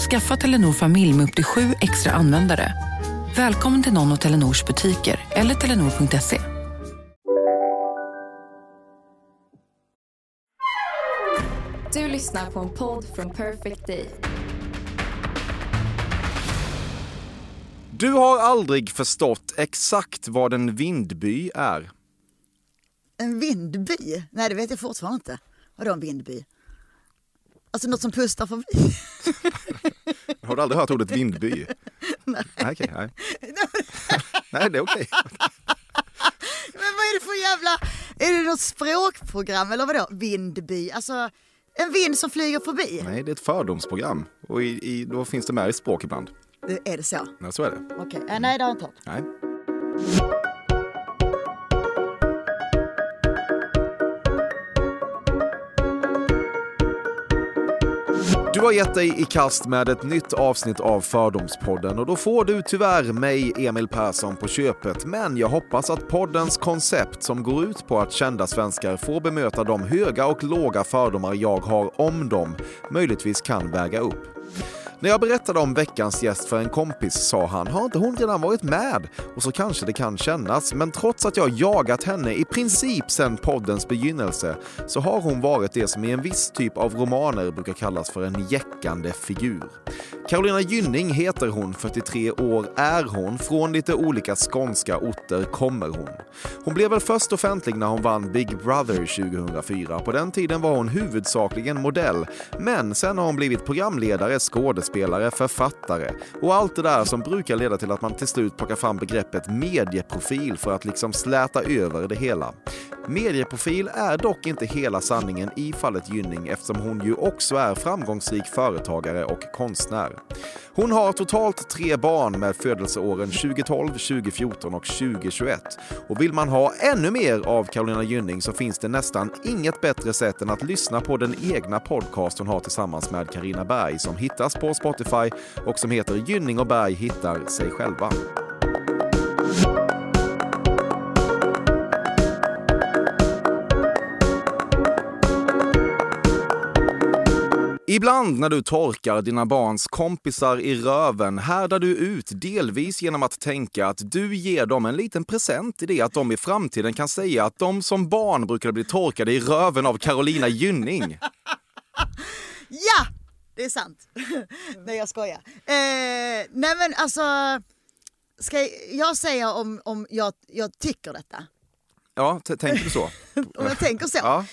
Skaffa Telenor familj med upp till sju extra användare. Välkommen till någon av Telenors butiker eller telenor.se. Du lyssnar på en podd från Perfect Day. Du har aldrig förstått exakt vad en vindby är. En vindby? Nej, det vet jag fortfarande inte. Vadå en vindby? Alltså något som pustar förbi? Har du aldrig hört ordet vindby? nej. Nej, okay, nej. nej, det är okej. Men vad är det för jävla... Är det något språkprogram eller vadå? Vindby? Alltså en vind som flyger förbi? Nej, det är ett fördomsprogram. Och i, i, då finns det med i språk ibland. Är det så? Ja, så är det. Okej, okay. äh, nej det har jag inte hört. Nej. Du har gett dig i kast med ett nytt avsnitt av Fördomspodden och då får du tyvärr mig, Emil Persson, på köpet. Men jag hoppas att poddens koncept som går ut på att kända svenskar får bemöta de höga och låga fördomar jag har om dem möjligtvis kan väga upp. När jag berättade om veckans gäst för en kompis sa han, har inte hon redan varit med? Och så kanske det kan kännas, men trots att jag jagat henne i princip sedan poddens begynnelse så har hon varit det som i en viss typ av romaner brukar kallas för en jäckande figur. Carolina Gynning heter hon, 43 år är hon, från lite olika skånska orter kommer hon. Hon blev väl först offentlig när hon vann Big Brother 2004. På den tiden var hon huvudsakligen modell, men sen har hon blivit programledare, skådespelare, författare och allt det där som brukar leda till att man till slut plockar fram begreppet medieprofil för att liksom släta över det hela. Medieprofil är dock inte hela sanningen i fallet Gynning eftersom hon ju också är framgångsrik företagare och konstnär. Hon har totalt tre barn med födelseåren 2012, 2014 och 2021. Och vill man ha ännu mer av Carolina Gynning så finns det nästan inget bättre sätt än att lyssna på den egna podcast hon har tillsammans med Karina Berg som hittas på Spotify och som heter Gynning och Berg hittar sig själva. Ibland när du torkar dina barns kompisar i röven härdar du ut delvis genom att tänka att du ger dem en liten present i det att de i framtiden kan säga att de som barn brukade bli torkade i röven av Carolina Gynning. ja, det är sant. nej, jag skojar. Eh, nej men alltså, ska jag säga om, om jag, jag tycker detta? Ja, tänker du så? om jag tänker så? Ja.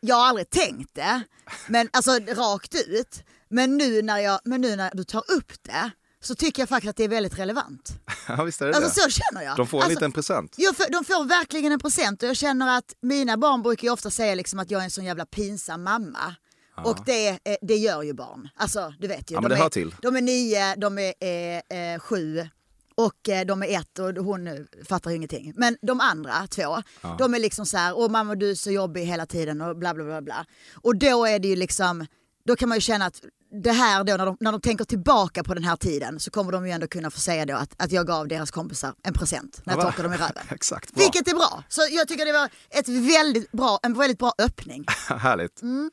Jag har aldrig tänkt det, men alltså rakt ut. Men nu när, jag, men nu när du tar upp det så tycker jag faktiskt att det är väldigt relevant. Ja visst är det alltså, det. Så känner jag. De får en alltså, liten present. Jo, de får verkligen en present och jag känner att mina barn brukar ofta säga liksom att jag är en sån jävla pinsam mamma. Ja. Och det, det gör ju barn. Alltså du vet ju. Ja, de, är, de är nio, de är eh, eh, sju och eh, de är ett och hon fattar ingenting. Men de andra två, ja. de är liksom så här, åh mamma du är så jobbig hela tiden och bla bla bla bla. Och då är det ju liksom, då kan man ju känna att det här då när de, när de tänker tillbaka på den här tiden så kommer de ju ändå kunna få säga då att, att jag gav deras kompisar en present när jag torkade dem i röven. Exakt, bra. Vilket är bra. Så jag tycker det var ett väldigt bra, en väldigt bra öppning. Härligt. Mm.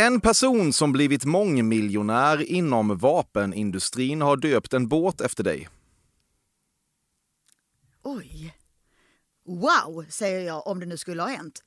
En person som blivit mångmiljonär inom vapenindustrin har döpt en båt efter dig. Oj. Wow, säger jag om det nu skulle ha hänt.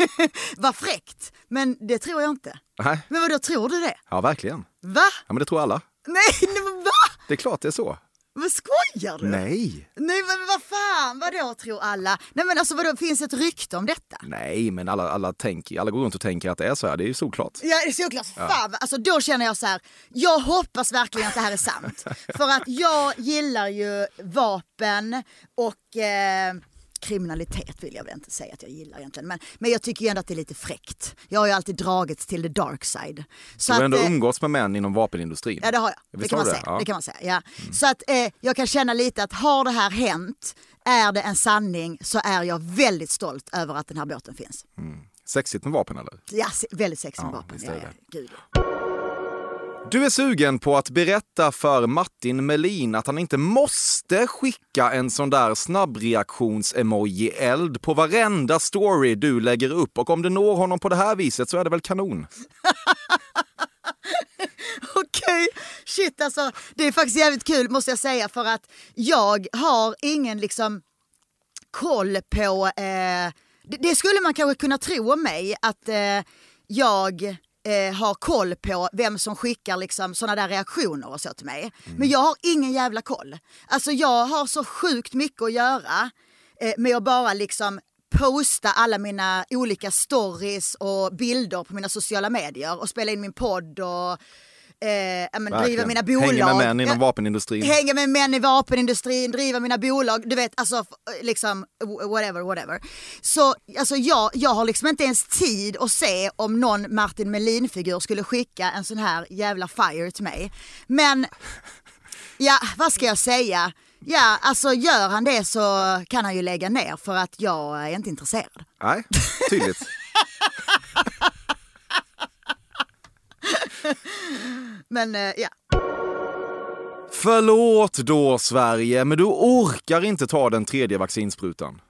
Vad fräckt, men det tror jag inte. Nej. Men vad då tror du det? Ja, verkligen. Va? Ja, men det tror alla. Nej, va? Det är klart det är så. Men skojar du? Nej. Nej men vad fan, vadå tror alla? Nej men alltså vadå, finns ett rykte om detta? Nej men alla, alla, tänker, alla går runt och tänker att det är så här, det är ju såklart. Ja det är såklart, ja. fan alltså då känner jag så här, jag hoppas verkligen att det här är sant. För att jag gillar ju vapen och eh, kriminalitet vill jag väl inte säga att jag gillar egentligen. Men, men jag tycker ju ändå att det är lite fräckt. Jag har ju alltid dragits till the dark side. Så Du har ändå eh, umgåtts med män inom vapenindustrin. Ja det har jag. Det kan, du säga. det? Ja. det kan man säga. Ja. Så att eh, jag kan känna lite att har det här hänt, är det en sanning så är jag väldigt stolt över att den här båten finns. Sexigt med vapen eller? Ja, väldigt sexig Ja, vapen. Ja, ja, det. gud. Du är sugen på att berätta för Martin Melin att han inte måste skicka en sån där snabbreaktions-emoji-eld på varenda story du lägger upp och om det når honom på det här viset så är det väl kanon. Okej, shit alltså. Det är faktiskt jävligt kul måste jag säga för att jag har ingen liksom koll på... Eh, det, det skulle man kanske kunna tro om mig att eh, jag eh, har koll på vem som skickar liksom sådana där reaktioner och så till mig. Men jag har ingen jävla koll. Alltså jag har så sjukt mycket att göra eh, med att bara liksom posta alla mina olika stories och bilder på mina sociala medier och spela in min podd och eh, men, driva mina bolag. Hänger med män inom vapenindustrin. Hänga med män i vapenindustrin, driva mina bolag, du vet alltså f- liksom whatever, whatever. Så alltså jag, jag har liksom inte ens tid att se om någon Martin Melin-figur skulle skicka en sån här jävla fire till mig. Men ja, vad ska jag säga? Ja, alltså gör han det så kan han ju lägga ner för att jag är inte intresserad. Nej, tydligt. Men eh, ja, Förlåt då Sverige, men du orkar inte ta den tredje vaccinsprutan.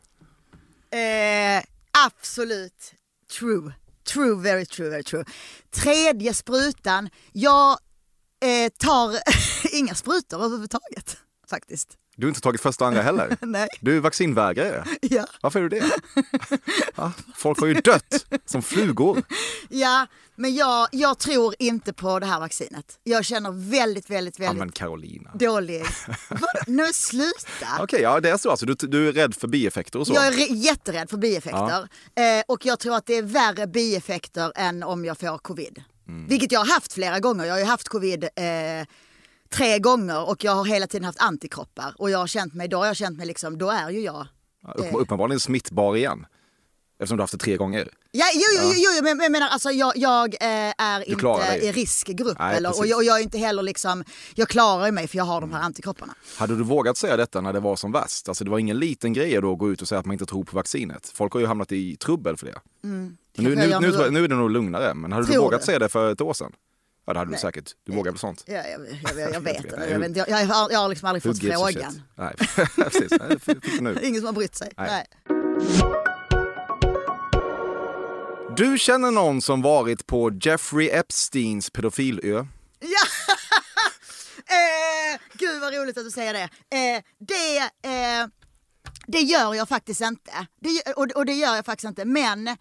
Eh, absolut true. True, very true, very true. Tredje sprutan, jag eh, tar inga sprutor överhuvudtaget faktiskt. Du har inte tagit första och andra heller. Nej. Du är vaccinvägrare. Ja. Varför är du det? Ja, folk har ju dött som flugor. Ja, men jag, jag tror inte på det här vaccinet. Jag känner väldigt, väldigt, Ja väldigt men Carolina. dålig... Nej, sluta! Okej, ja det är så alltså. Du, du är rädd för bieffekter och så? Jag är jätterädd för bieffekter. Eh, och jag tror att det är värre bieffekter än om jag får covid. Mm. Vilket jag har haft flera gånger. Jag har ju haft covid eh, tre gånger och jag har hela tiden haft antikroppar. Och jag har känt mig, då har jag känt mig liksom, då är ju jag... Ja, upp, uppenbarligen smittbar igen. Eftersom du har haft det tre gånger. Ja, jo, jo, jo, jo men jag menar alltså jag, jag eh, är inte i riskgrupp Nej, eller, och, jag, och jag är inte heller liksom, jag klarar mig för jag har de här antikropparna. Hade du vågat säga detta när det var som värst? Alltså det var ingen liten grej då att gå ut och säga att man inte tror på vaccinet. Folk har ju hamnat i trubbel för det. Men nu, kanske nu, nu, nu. nu är det nog lugnare. Men hade du Tror vågat du? säga det för ett år sedan? Ja det hade du säkert. Du vågar väl sånt? Ja, jag, jag, jag, vet inte, jag, jag, jag, har, jag har liksom aldrig fått frågan. Nej, precis. Nej, fick nu. Ingen som har brytt sig. Nej. Nej. Du känner någon som varit på Jeffrey Epsteins pedofilö? Ja! eh, gud vad roligt att du säger det. Eh, det, eh, det gör jag faktiskt inte. Det, och, och det gör jag faktiskt inte. Men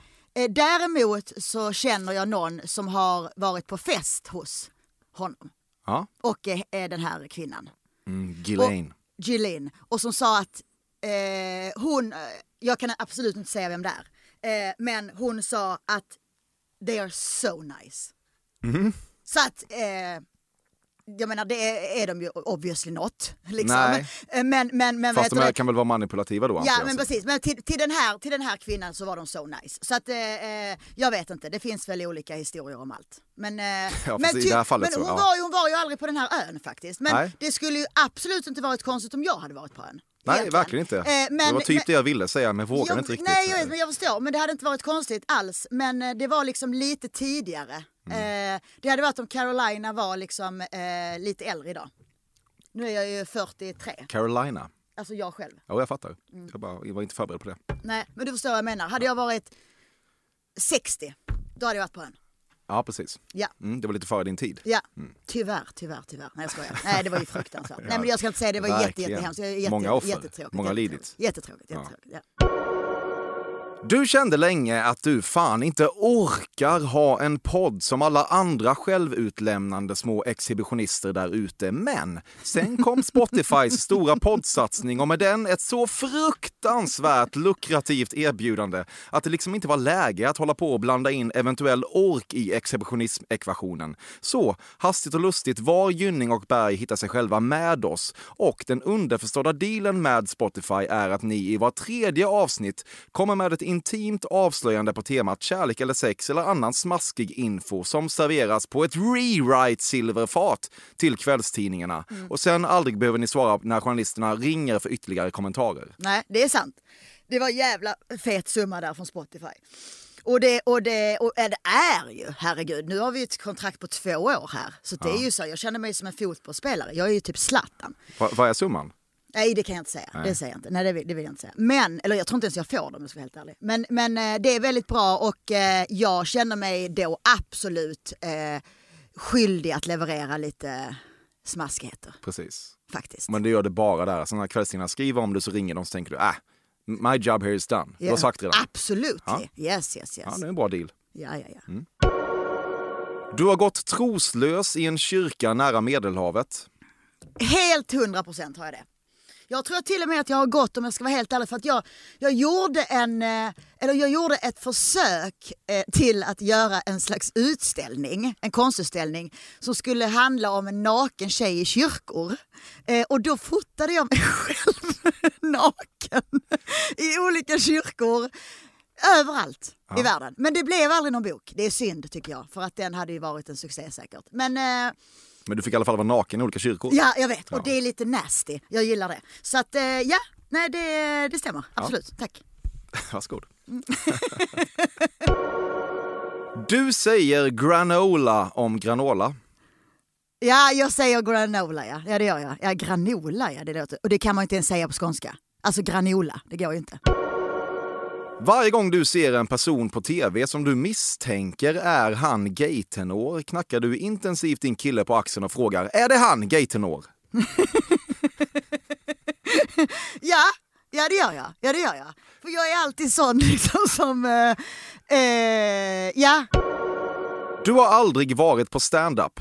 däremot så känner jag någon som har varit på fest hos honom. Ja, Och eh, eh, den här kvinnan. mm, Ghislaine. Gillian. Och som sa att eh, hon, eh, jag kan absolut inte säga vem det är. Eh, men hon sa att they are so nice. Mhm. Så att, eh, jag menar det är, är de ju obviously not. Liksom. Eh, Men, men, men, Fast de här det? kan väl vara manipulativa då? Ja men precis, men till, till, den här, till den här kvinnan så var de so nice. Så att eh, eh, jag vet inte, det finns väl olika historier om allt. Men, eh, men, i det här fallet men så, hon, ja. var ju, hon var ju aldrig på den här ön faktiskt. Men Nej. det skulle ju absolut inte varit konstigt om jag hade varit på ön. Nej, Egentligen. verkligen inte. Eh, det men- var typ men- det jag ville säga, men vågade jag, inte riktigt. Nej, jag men jag förstår. Men det hade inte varit konstigt alls. Men eh, det var liksom lite tidigare. Mm. Eh, det hade varit om Carolina var liksom eh, lite äldre idag. Nu är jag ju 43, Carolina. alltså jag själv. Ja, jag fattar. Mm. Jag, bara, jag var inte förberedd på det. Nej, men du förstår vad jag menar. Hade jag varit 60, då hade jag varit på ön. Ja, precis. Ja. Mm, det var lite före din tid. Ja, tyvärr, tyvärr, tyvärr. Nej jag skojar. Nej det var ju fruktansvärt. Nej men jag ska inte säga det, det var jätte, jättehemskt. Jätte, Många offer. Jättetråkigt. Många har jättetråkigt. lidit. Jättetråkigt, Ja. jättetråkigt. Ja. Du kände länge att du fan inte orkar ha en podd som alla andra självutlämnande små exhibitionister där ute. Men sen kom Spotifys stora poddsatsning och med den ett så fruktansvärt lukrativt erbjudande att det liksom inte var läge att hålla på och blanda in eventuell ork i exhibitionism-ekvationen. Så hastigt och lustigt var Gynning och Berg hittar sig själva med oss och den underförstådda dealen med Spotify är att ni i var tredje avsnitt kommer med ett intimt avslöjande på temat kärlek eller sex eller annan smaskig info som serveras på ett rewrite-silverfat till kvällstidningarna. Mm. Och sen aldrig behöver ni svara när journalisterna ringer för ytterligare kommentarer. Nej, det är sant. Det var jävla fet summa där från Spotify. Och det, och det, och det är ju, herregud, nu har vi ett kontrakt på två år här. Så det är ju så, jag känner mig som en fotbollsspelare. Jag är ju typ Zlatan. Va, vad är summan? Nej det kan jag inte säga. Det säger jag inte. Nej det vill, det vill jag inte säga. Men, eller jag tror inte ens jag får dem om jag ska vara helt ärlig. Men, men eh, det är väldigt bra och eh, jag känner mig då absolut eh, skyldig att leverera lite smaskigheter. Precis. Faktiskt. Men det gör det bara där. Så när kvällstidningarna skriver om det så ringer de så tänker du, äh, my job here is done. Du har sagt redan. Absolut. Ja. Yes, yes, yes. Ja, det är en bra deal. Ja, ja, ja. Du har gått troslös i en kyrka nära Medelhavet. Helt hundra procent har jag det. Jag tror till och med att jag har gått, om jag ska vara helt ärlig, för att jag, jag, gjorde, en, eh, eller jag gjorde ett försök eh, till att göra en slags utställning, en konstutställning som skulle handla om en naken tjej i kyrkor. Eh, och då fotade jag mig själv naken i olika kyrkor. Överallt i världen. Men det blev aldrig någon bok. Det är synd tycker jag, för att den hade ju varit en succé säkert. Men eh, Men du fick i alla fall vara naken i olika kyrkor. Ja, jag vet. Och det är lite nasty. Jag gillar det. Så att, eh, ja, nej det, det stämmer. Absolut. Tack. Varsågod. du säger granola om granola. Ja, jag säger granola, ja. Ja, det gör jag. Ja, granola, ja. Det låter. Och det kan man inte ens säga på skånska. Alltså granola, det går ju inte. Varje gång du ser en person på tv som du misstänker är han gaytenor knackar du intensivt din kille på axeln och frågar är det han gaytenor? Ja, ja det gör jag. Ja, det gör jag. För jag är alltid sån liksom som... Eh, eh, ja. Du har aldrig varit på stand-up.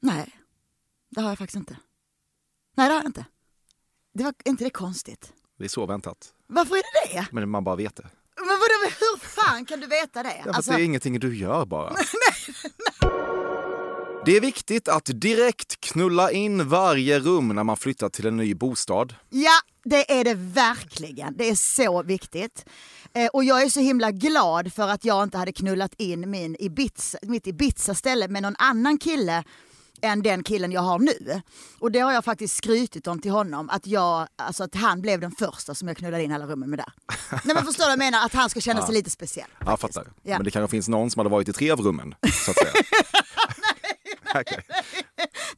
Nej, det har jag faktiskt inte. Nej, det har jag inte. Det var inte det konstigt? Det är så väntat. Varför är det det? Men man bara vet det. Men vadå, hur fan kan du veta det? Ja, Alltså, det är ingenting du gör bara. Det är viktigt att direkt knulla in varje rum när man flyttar till en ny bostad. Ja, det är det verkligen. Det är så viktigt. Eh, och jag är så himla glad för att jag inte hade knullat in min Ibiza, mitt Ibiza-ställe med någon annan kille än den killen jag har nu. Och det har jag faktiskt skrytit om till honom, att, jag, alltså att han blev den första som jag knullade in alla rummen med där. Nej men förstår du vad jag menar? Att han ska känna sig lite speciell. Ja, jag fattar. Ja. Men det kanske finns någon som hade varit i tre av rummen, så att säga. Okej.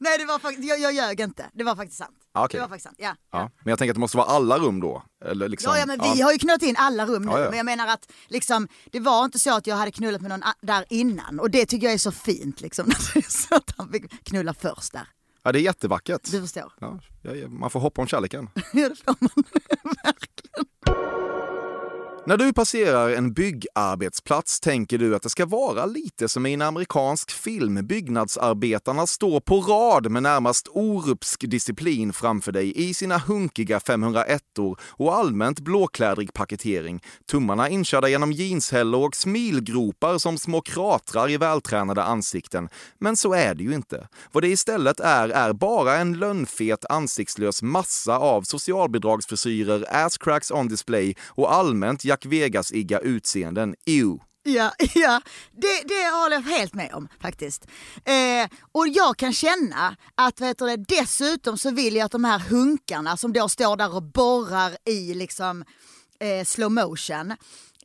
Nej, det var faktiskt, jag, jag ljög inte. Det var faktiskt sant. Ja, okej. Det var faktiskt sant, ja. Ja. Men jag tänker att det måste vara alla rum då? Eller liksom, Ja, ja, men vi har ju knullat in alla rum nu. Ja, ja. Men jag menar att liksom, det var inte så att jag hade knullat med någon där innan. Och det tycker jag är så fint. Liksom, så att han fick knulla först där. Ja, det är jättevackert. Du förstår. Ja, ja, ja, man får hoppa om kärleken. Ja, det får man verkligen. När du passerar en byggarbetsplats tänker du att det ska vara lite som i en amerikansk film. Byggnadsarbetarna står på rad med närmast orupsk disciplin framför dig i sina hunkiga 501or och allmänt blåklädrig paketering. Tummarna inkörda genom jeanshällor och smilgropar som små kratrar i vältränade ansikten. Men så är det ju inte. Vad det istället är, är bara en lönnfet ansiktslös massa av socialbidragsfrisyrer, asscracks on display och allmänt Jack Vegas-igga utseenden. Ew. Ja, ja det, det håller jag helt med om faktiskt. Eh, och jag kan känna att vet du, dessutom så vill jag att de här hunkarna som då står där och borrar i liksom eh, slow motion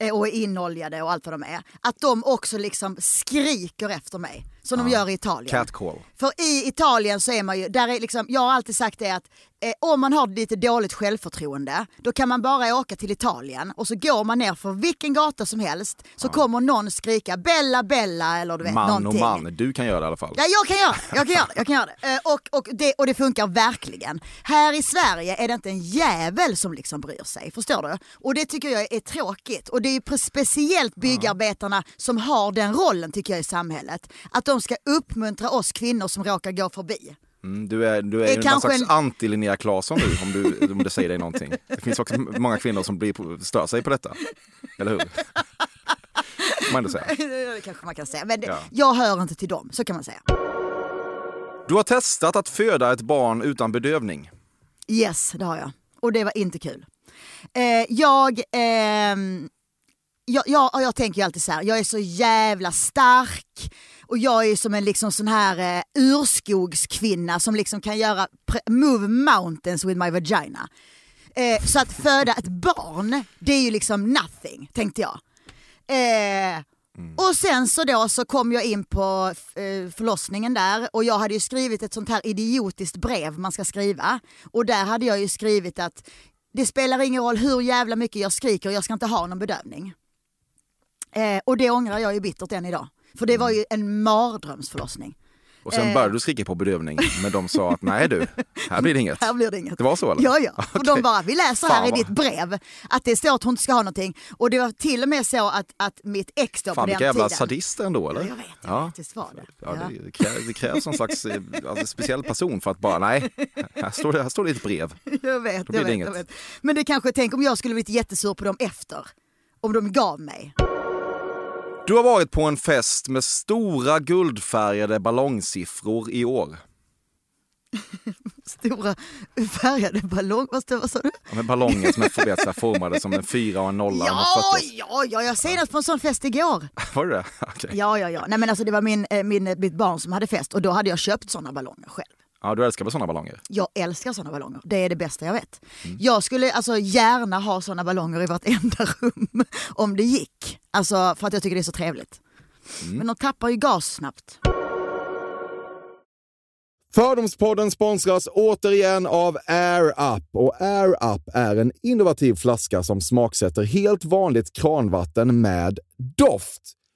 eh, och är inoljade och allt vad de är, att de också liksom skriker efter mig. Som de gör i Italien. Catcall. För i Italien så är man ju, där är liksom, jag har alltid sagt det att eh, om man har lite dåligt självförtroende då kan man bara åka till Italien och så går man ner för vilken gata som helst så kommer någon skrika Bella Bella eller du vet Man och någonting. man. Du kan göra det i alla fall. Ja, jag kan göra det. Jag kan göra det. Jag kan göra det. Eh, Och, och, det, och det funkar verkligen. Här i Sverige är det inte en jävel som liksom bryr sig. Förstår du? Och det tycker jag är tråkigt. Och det är ju speciellt byggarbetarna som har den rollen tycker jag i samhället. Att de ska uppmuntra oss kvinnor som råkar gå förbi. Mm, du är, du är, är någon slags en- anti-Linnea Claesson nu, om, du, om det säger dig någonting. Det finns också många kvinnor som blir stör sig på detta. Eller hur? Man ändå säga. det kanske man kan säga. Men det, Ja. jag hör inte till dem, så kan man säga. Du har testat att föda ett barn utan bedövning. Yes, det har jag. Och det var inte kul. Eh, jag, ehm, jag, jag, jag tänker ju alltid så här, jag är så jävla stark och jag är som en liksom sån här eh, urskogskvinna som liksom kan göra move mountains with my vagina. Eh, så att föda ett barn, det är ju liksom nothing, tänkte jag. Eh, Och sen så då så kom jag in på eh, förlossningen där och jag hade ju skrivit ett sånt här idiotiskt brev man ska skriva. Och där hade jag ju skrivit att det spelar ingen roll hur jävla mycket jag skriker, jag ska inte ha någon bedövning. Eh, och det ångrar jag ju bittert än idag. För det var ju en mardrömsförlossning. Och sen Eh. började du skrika på bedövning, men de sa att nej du, här blir det inget. Här blir det inget. Det var så eller? Ja, ja. Och de bara, vi läser Fan här i vad- ditt brev att det står att hon inte ska ha någonting. Och det var till och med så att, att mitt ex då Fan på vilka den jävla tiden... sadister ändå eller? Ja, jag vet, jag Ja. visst var det. Ja, det, krävs, det krävs någon slags eh, alltså, speciell person för att bara, nej, här står det, här står det ett brev. Jag vet, jag vet, jag vet. Men det kanske, tänk om jag skulle blivit jättesur på dem efter. Om de gav mig. Du har varit på en fest med stora guldfärgade ballongsiffror i år. Stora färgade ballong, vad, sa du? Ja, Med ballonger som är formade som en fyra och en nolla. Ja, ja, ja, jag senast på en sån fest igår. Var det? Okej. Ja, ja, ja. Nej men alltså det var min, eh, min, mitt barn som hade fest och då hade jag köpt såna ballonger själv. Ja, du älskar väl sådana ballonger? Jag älskar såna ballonger. Det är det bästa jag vet. Jag skulle alltså gärna ha såna ballonger i vartenda rum om det gick. Alltså för att jag tycker det är så trevligt. Men de tappar ju gas snabbt. Fördomspodden sponsras återigen av Air Up. Och Air Up är en innovativ flaska som smaksätter helt vanligt kranvatten med doft.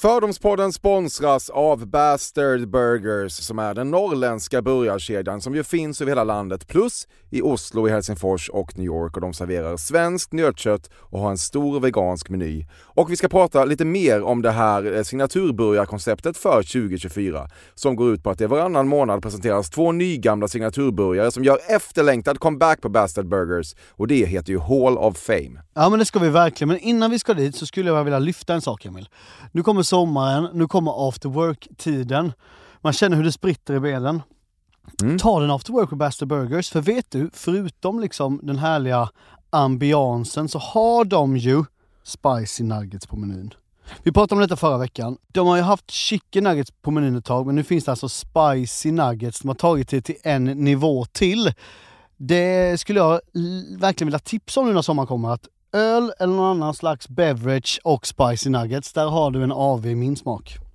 Fördomspodden sponsras av Bastard Burgers som är den norrländska burgarkedjan som ju finns över hela landet plus i Oslo, i Helsingfors och New York och de serverar svenskt nötkött och har en stor vegansk meny. Och vi ska prata lite mer om det här eh, signaturburgarkonceptet för 2024 som går ut på att det varannan månad presenteras två nygamla signaturburgare som gör efterlängtad comeback på Bastard Burgers och det heter ju Hall of Fame. Ja men det ska vi verkligen, men innan vi ska dit så skulle jag vilja lyfta en sak Emil. Nu kommer sommaren, nu kommer after work-tiden. Man känner hur det spritter i benen. Mm. Ta den after work på Bastard Burgers, för vet du, förutom liksom den härliga ambiansen så har de ju spicy nuggets på menyn. Vi pratade om detta förra veckan. De har ju haft chicken nuggets på menyn ett tag, men nu finns det alltså spicy nuggets. De har tagit det till en nivå till. Det skulle jag verkligen vilja tipsa om nu när sommaren kommer. Att öl eller någon annan slags beverage och spicy nuggets, där har du en AV i min smak.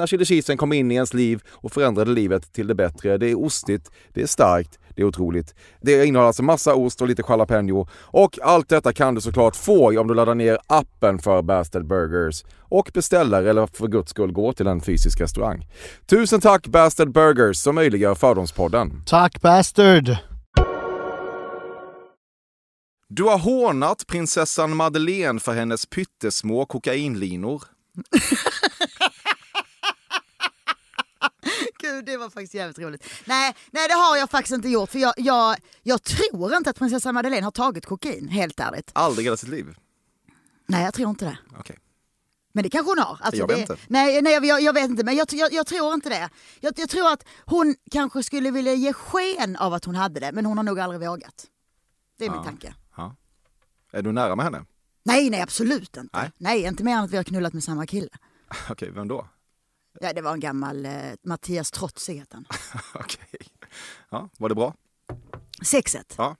när chili cheesen kom in i ens liv och förändrade livet till det bättre. Det är ostigt, det är starkt, det är otroligt. Det innehåller alltså massa ost och lite jalapeno och allt detta kan du såklart få om du laddar ner appen för Bastard Burgers och beställer eller för guds skull går till en fysisk restaurang. Tusen tack Bastard Burgers som möjliggör Fördomspodden. Tack Bastard! Du har hånat prinsessan Madeleine för hennes pyttesmå kokainlinor. Gud, det var faktiskt jävligt roligt. Nej, nej det har jag faktiskt inte gjort. För jag, jag, jag tror inte att prinsessan Madeleine har tagit kokain, helt ärligt. Aldrig i hela sitt liv. Nej, jag tror inte det. Okej. Men det kanske hon har. Alltså Jag det, vet inte. Nej, nej jag, jag vet inte, men jag, jag, jag tror inte det. Jag, jag tror att hon kanske skulle vilja ge sken av att hon hade det, men hon har nog aldrig vågat. Det är min tanke. Ja. Är du nära med henne? Nej, nej absolut inte. Nej. Nej. inte mer än att vi har knullat med samma kille. Okej, vem då? Ja, det var en gammal eh, Mattias Trotzig heter han. Okej. Ja, var det bra? Sexet. Ja.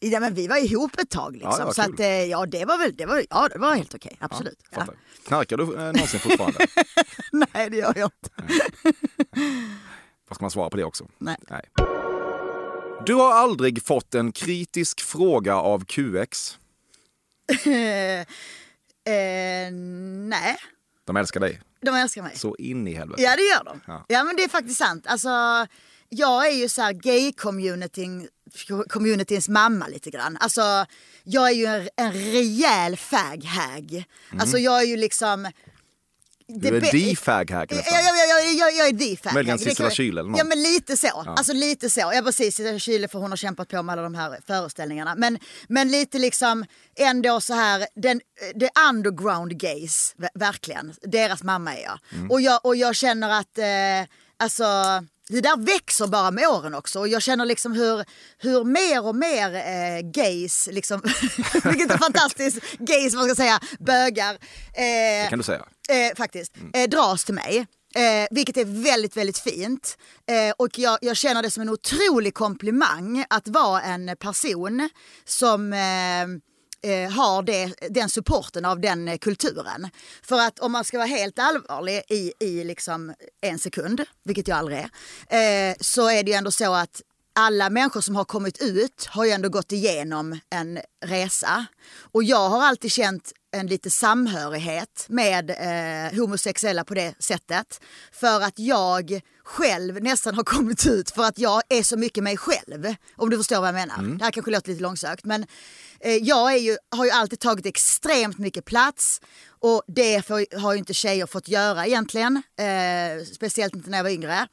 Ja, men vi var ihop ett tag liksom. Ja, det var så kul. att, eh, ja, det var väl, det var, ja, det var helt okej. Absolut. Ja. Fattar. Knarkar du eh, någonsin fortfarande? Nej, det gör jag inte. Vad ska man svara på det också? Nej. Nej. Du har aldrig fått en kritisk fråga av QX. Eh, nej, De älskar dig de älskar mig. så in i helvete. Ja det gör de. Ja. Ja, men det är faktiskt sant. Alltså, jag är ju så här gay-communityn communityns mamma lite grann. Alltså, jag är ju en, en rejäl fag-hag. Alltså jag är ju liksom... Du är be- the fag hack Ja, nästan. ja, ja, ja, jag, jag är the fag Möjligen Sissela jag- Kyle eller någon. Ja men lite så. Alltså lite så. Ja precis, Sissela Kyle för hon har kämpat på med alla de här föreställningarna. Men, men lite liksom ändå så här, den, the underground gays, ver- verkligen. Deras mamma är jag. Mm. Och jag. Och jag känner att, eh, alltså det där växer bara med åren också och jag känner liksom hur, hur mer och mer eh, gays, liksom, vilket är fantastiskt, gays vad ska jag säga, bögar. Eh, Det kan du säga. Eh, faktiskt, eh, dras till mig. Eh, vilket är väldigt, väldigt fint. Eh, och jag, jag känner det som en otrolig komplimang att vara en person som eh, eh, har det, den supporten av den kulturen. För att om man ska vara helt allvarlig i, i liksom en sekund, vilket jag aldrig är, eh, så är det ju ändå så att alla människor som har kommit ut har ju ändå gått igenom en resa. Och jag har alltid känt en lite samhörighet med eh, homosexuella på det sättet. För att jag själv nästan har kommit ut för att jag är så mycket mig själv. Om du förstår vad jag menar. Det här kanske låter lite långsökt men eh, jag är ju, har ju alltid tagit extremt mycket plats och det får, har ju inte tjejer fått göra egentligen. Eh, speciellt inte när jag var yngre.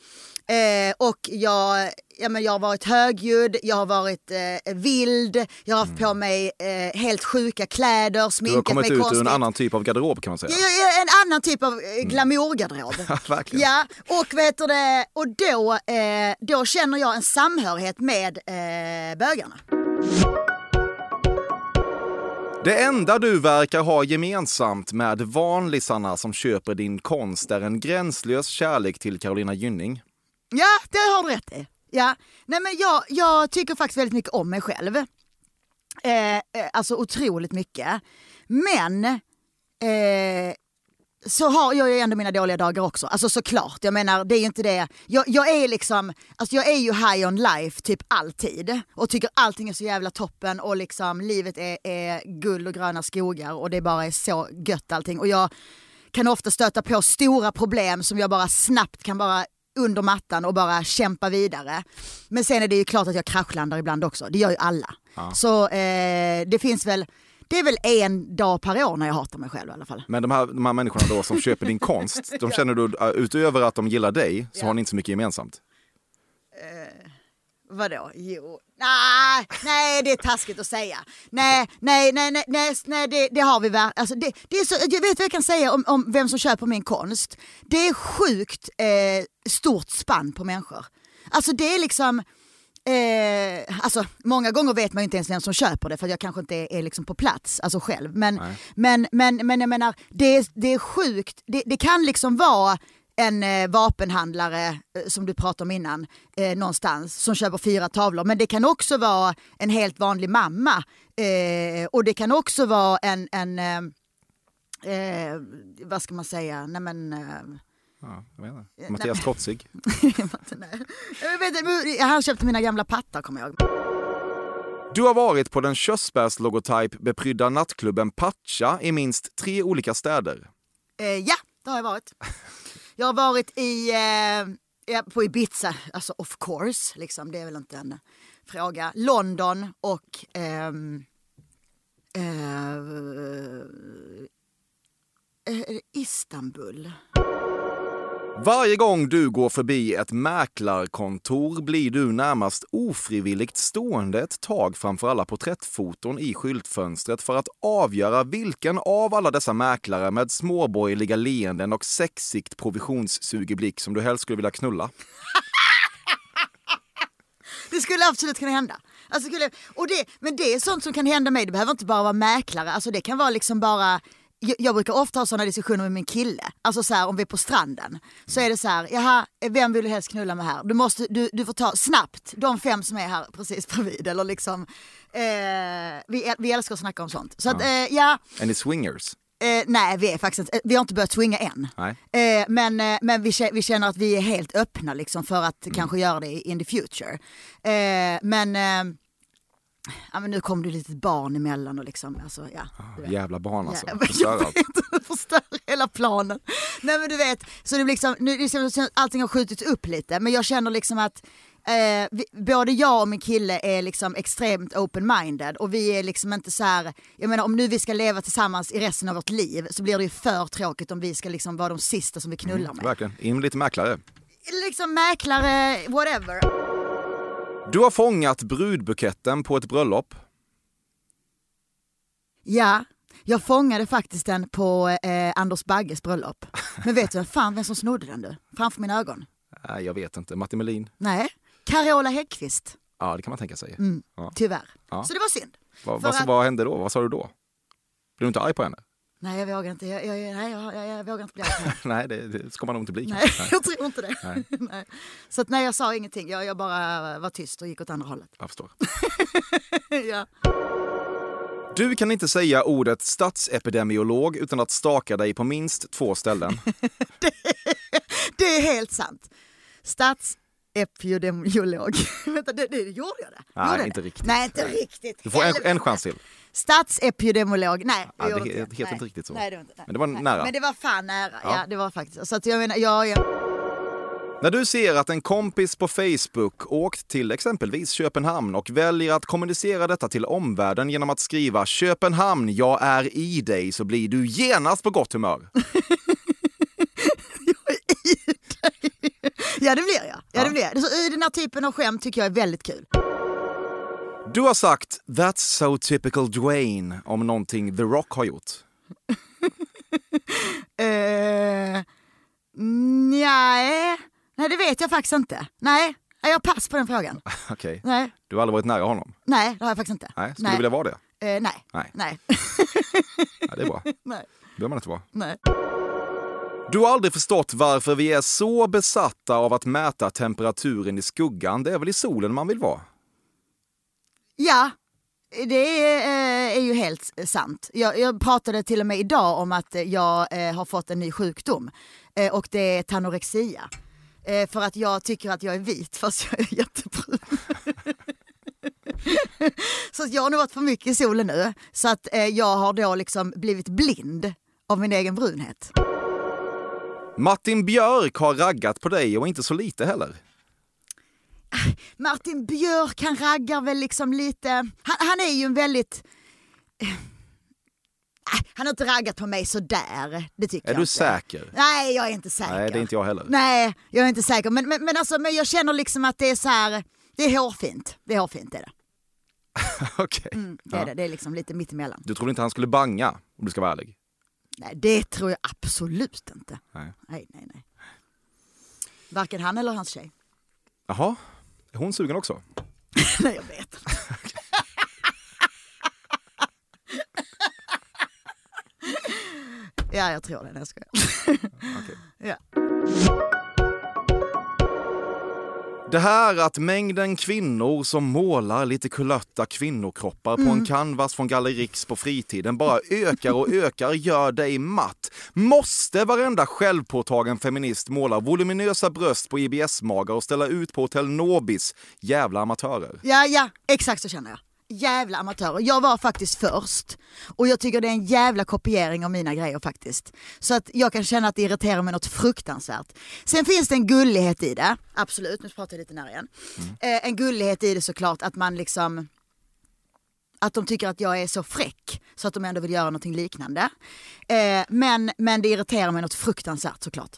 Eh, och jag, ja, men jag har varit högljudd, jag har varit eh, vild, jag har haft på mig eh, helt sjuka kläder, Du har sminkat kommit mig ut ur konstigt. en annan typ av garderob kan man säga. Ja, En annan typ av eh, glamourgarderob. verkligen. Ja, och, vet du och då, eh, då känner jag en samhörighet med eh, bögarna. Det enda du verkar ha gemensamt med vanlisarna som köper din konst är en gränslös kärlek till Carolina Gynning. Ja, det har du rätt i. Ja. Nej, men jag, jag tycker faktiskt väldigt mycket om mig själv. Eh, eh, alltså otroligt mycket. Men eh, så har jag ju ändå mina dåliga dagar också. Alltså såklart, jag menar det är ju inte det. Jag, jag är liksom, alltså jag är ju high on life typ alltid och tycker allting är så jävla toppen och liksom livet är, är guld och gröna skogar och det bara är så gött allting. Och jag kan ofta stöta på stora problem som jag bara snabbt kan bara under mattan och bara kämpa vidare. Men sen är det ju klart att jag kraschlandar ibland också, det gör ju alla. Så eh, det finns väl, det är väl en dag per år när jag hatar mig själv i alla fall. Men de här, de här människorna då som köper din konst, de känner du, uh, utöver att de gillar dig, så har ni inte så mycket gemensamt. Vadå? Jo. Nej, nej, det är taskigt att säga. Nej, nej, nej, nej, nej, nej det, det har vi väl. Alltså det, det är så, jag vet vad jag kan säga om, om vem som köper min konst. Det är sjukt eh, stort spann på människor. Alltså det är liksom... Eh, alltså, många gånger vet man ju inte ens vem som köper det för jag kanske inte är, är liksom på plats alltså själv. Men, men, men, men jag menar, det är, det är sjukt. Det, det kan liksom vara en eh, vapenhandlare eh, som du pratade om innan eh, någonstans som köper fyra tavlor. Men det kan också vara en helt vanlig mamma eh, och det kan också vara en, en eh, vad ska man säga, nej men Ja, jag vet inte. Mattias. Jag vet, inte, han köpte mina gamla pattar kommer jag. Du har varit på den körsbärslogotyp beprydda nattklubben Pacha i minst tre olika städer. Eh, ja, det har jag varit. Jag har varit i, eh, på Ibiza, alltså of course, liksom, det är väl inte en fråga. London och ehm, eh, eh, Istanbul. Varje gång du går förbi ett mäklarkontor blir du närmast ofrivilligt stående ett tag framför alla porträttfoton i skyltfönstret för att avgöra vilken av alla dessa mäklare med småborgerliga leenden och sexigt provisionssugeblick som du helst skulle vilja knulla. Det skulle absolut kunna hända. Alltså och det, men det är sånt som kan hända mig, det behöver inte bara vara mäklare, alltså det kan vara liksom bara jag, brukar ofta ha sådana diskussioner med min kille, alltså så här, om vi är på stranden. Så är det så här, jaha, vem vill du helst knulla med här? Du, måste, du, du får ta snabbt de fem som är här precis bredvid. Eller liksom, eh, vi, vi älskar att snacka om sånt. Så att, eh, ja, Är ni swingers? Eh, nej, vi är faktiskt inte, vi har inte börjat swinga än. Eh, men eh, men vi, vi känner att vi är helt öppna liksom, för att kanske göra det in the future. Eh, men, eh, ja, men nu kom det lite barn emellan och liksom, alltså, ja. vet. Jävla barn alltså. Ja, Förstör allt. förstör hela planen. Nej men du vet, så det blir liksom, nu, det känns som att allting har skjutits upp lite men jag känner liksom att eh, vi, både jag och min kille är liksom extremt open-minded och vi är liksom inte så här, jag menar om nu vi ska leva tillsammans i resten av vårt liv så blir det ju för tråkigt om vi ska liksom vara de sista som vi knullar med. Verkligen. In med lite mäklare. Liksom mäklare, whatever. Du har fångat brudbuketten på ett bröllop. Ja, jag fångade faktiskt den på eh, Anders Bagges bröllop. Men vet du fan vem som snodde den du? Framför mina ögon. Nej, jag vet inte. Martin Melin? Nej, Carola Häggkvist. Ja, det kan man tänka sig. Mm. Ja. Tyvärr. Ja. Så det var synd. Vad, För vad, att- vad hände då? Vad sa du då? Blev du inte arg på henne? Nej, jag vågar inte. Jag, jag, nej, jag, jag, jag vågar inte bli. Nej, det, det ska man nog inte bli. Nej, jag tror inte det. Nej. Nej. Så att, nej, jag sa ingenting. Jag, jag bara var tyst och gick åt andra hållet. Jag förstår. ja. Du kan inte säga ordet statsepidemiolog utan att staka dig på minst två ställen. Det är helt sant. Statsepidemiolog. Vänta, det, det, gjorde jag det? Nej, gjorde inte det? riktigt. Nej, inte riktigt. Du får en, en chans till. Statsepidemiolog. Nej, Ja, det inte helt- helt Nej. inte riktigt så. Nej, det inte, nej. Men det var nej. nära. Men det var fan nära. Ja. Ja, det var faktiskt. Så att jag menar, ja, ja. När du ser att en kompis på Facebook åkt till exempelvis Köpenhamn och väljer att kommunicera detta till omvärlden genom att skriva “Köpenhamn, jag är i dig” så blir du genast på gott humör. ja, det blir jag. Ja, Ja. det blir jag. Så I den här typen av skämt tycker jag är väldigt kul. Du har sagt “That's so typical Dwayne” om någonting The Rock har gjort. Uh, nej. nej, det vet jag faktiskt inte. Nej, jag pass på den frågan. Okej. Nej, Du har aldrig varit nära honom? nej det har jag faktiskt inte. Nej. Skulle du vilja vara det? Eh, nej. Nej. Nej. Ja, det är bra. nej. Behöver man inte vara. nej. Du har aldrig förstått varför vi är så besatta av att mäta temperaturen i skuggan. Det är väl i solen man vill vara? Ja, det är, eh, ju helt sant. Jag, jag pratade till och med idag om att jag eh, har fått en ny sjukdom eh, och det är tanorexia. För att jag tycker att jag är vit fast jag är jättebrun. så jag har nog varit för mycket i solen nu så att jag har då liksom blivit blind av min egen brunhet. Martin Björk har raggat på dig och inte så lite heller. Martin Björk han raggar väl liksom lite, han, han är ju en väldigt Eh, han har inte raggat på mig sådär, det tycker Är jag du inte. säker? Nej, jag är inte säker. Nej, det är inte jag heller. Nej, jag är inte säker. Men, men, men, alltså, men jag känner liksom att det är så här, det är hårfint. Det är hårfint, det är det. Okej. Mm, det, är Ja. det. det är liksom lite mittemellan. Du trodde inte han skulle banga, om du ska vara ärlig? Nej, det tror jag absolut inte. Nej. Nej, nej, nej. Varken han eller hans tjej. Jaha, är hon sugen också? nej, jag vet. ja, jag tror det. Nej, jag skojar. ja. Det här att mängden kvinnor som målar lite kulötta kvinnokroppar på en canvas från Galleri Riks på fritiden bara ökar och ökar gör dig matt. Måste varenda självpåtagen feminist måla voluminösa bröst på IBS-magar och ställa ut på Hotell Nobis? Jävla amatörer. Ja, ja, exakt så känner jag. Jävla amatörer. Jag var faktiskt först och jag tycker det är en jävla kopiering av mina grejer faktiskt. Så att jag kan känna att det irriterar mig något fruktansvärt. Sen finns det en gullighet i det, absolut, nu pratar jag lite nära igen. Eh, en gullighet i det såklart att man liksom att de tycker att jag är så fräck så att de ändå vill göra någonting liknande. Eh, men, men det irriterar mig något fruktansvärt såklart.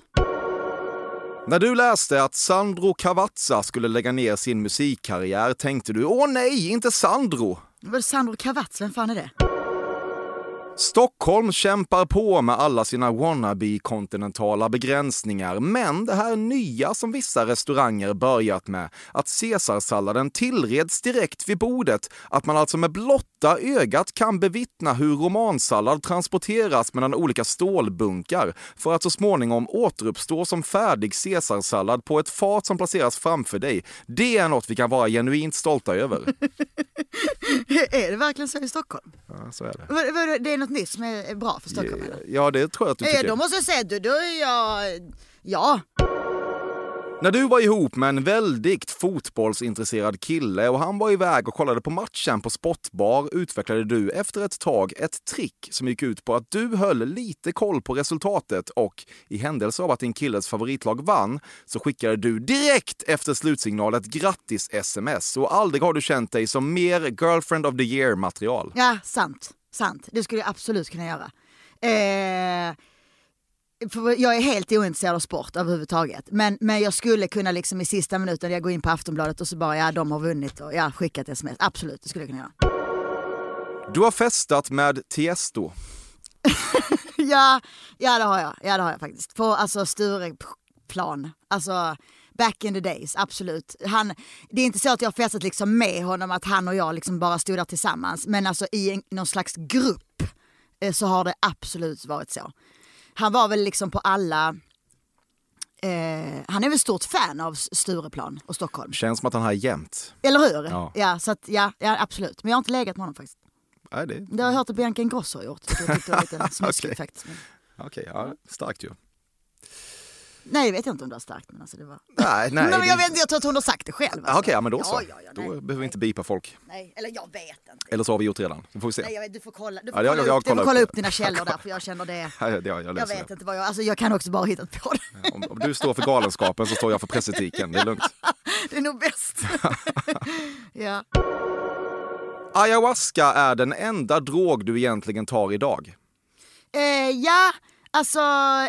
När du läste att Sandro Cavazza skulle lägga ner sin musikkarriär tänkte du åh nej, inte Sandro! Sandro Cavazza, vem fan är det? Stockholm kämpar på med alla sina wannabe-kontinentala begränsningar, men det här nya som vissa restauranger börjat med, att caesarsalladen tillreds direkt vid bordet, att man alltså med blotta ögat kan bevittna hur romansallad transporteras mellan olika stålbunkar för att så småningom återuppstå som färdig caesarsallad på ett fat som placeras framför dig. Det är något vi kan vara genuint stolta över. är det verkligen så i Stockholm? Ja, så är det. Det är något nytt som är bra för Stockholm? Ja, det tror jag att du Eh, tycker. Då måste jag säga, då, då är jag... Ja. När du var ihop med en väldigt fotbollsintresserad kille och han var iväg och kollade på matchen på sportbar utvecklade du efter ett tag ett trick som gick ut på att du höll lite koll på resultatet och i händelse av att din killes favoritlag vann så skickade du direkt efter slutsignal ett grattis-sms och aldrig har du känt dig som mer girlfriend of the year-material. Ja, sant. Sant. Det skulle jag absolut kunna göra. Eh, jag är helt ointresserad av sport överhuvudtaget. Men, men jag skulle kunna liksom i sista minuten jag går in på Aftonbladet och så bara, ja de har vunnit och ja, skickat sms. Absolut, det skulle jag kunna göra. Du har festat med Tiesto. Ja, ja det har jag. Ja det har jag faktiskt. På alltså Stureplan. Alltså back in the days, absolut. Han, det är inte så att jag har festat liksom med honom, att han och jag liksom bara stod där tillsammans. Men alltså i en, någon slags grupp eh, så har det absolut varit så. Han var väl liksom på alla... Eh, han är väl stort fan av Stureplan och Stockholm. Känns som att han har jämt. Eller hur? Ja. Ja, så att, ja, ja, absolut. Men jag har inte legat med honom faktiskt. Nej, det... Det har jag hört att Bianca Ingrosso har gjort. tyckte var lite snuskigt Okej. faktiskt. Men... Okej, ja, starkt ju. Nej, det vet jag inte om du har starkt. Men alltså det var... Nej, nej. Men jag, vet, jag tror att hon har sagt det själv. Ja, Alltså. Okej, ja, men då så. Ja, ja, ja, då nej. behöver vi inte bipa folk. Nej, eller jag vet inte. Eller så har vi gjort redan. Det får vi se. Nej, jag vet, du får kolla, du får kolla, jag- jag upp, du får kolla upp upp dina källor där för jag känner det. Ja, jag, jag, Jag vet det. inte vad jag, alltså jag kan också bara ha hittat på det. Om, om du står för galenskapen så står jag för pressetiken. Det är lugnt. Det är nog bäst. ja. Ayahuasca är den enda drog du egentligen tar idag. Eh, ja, alltså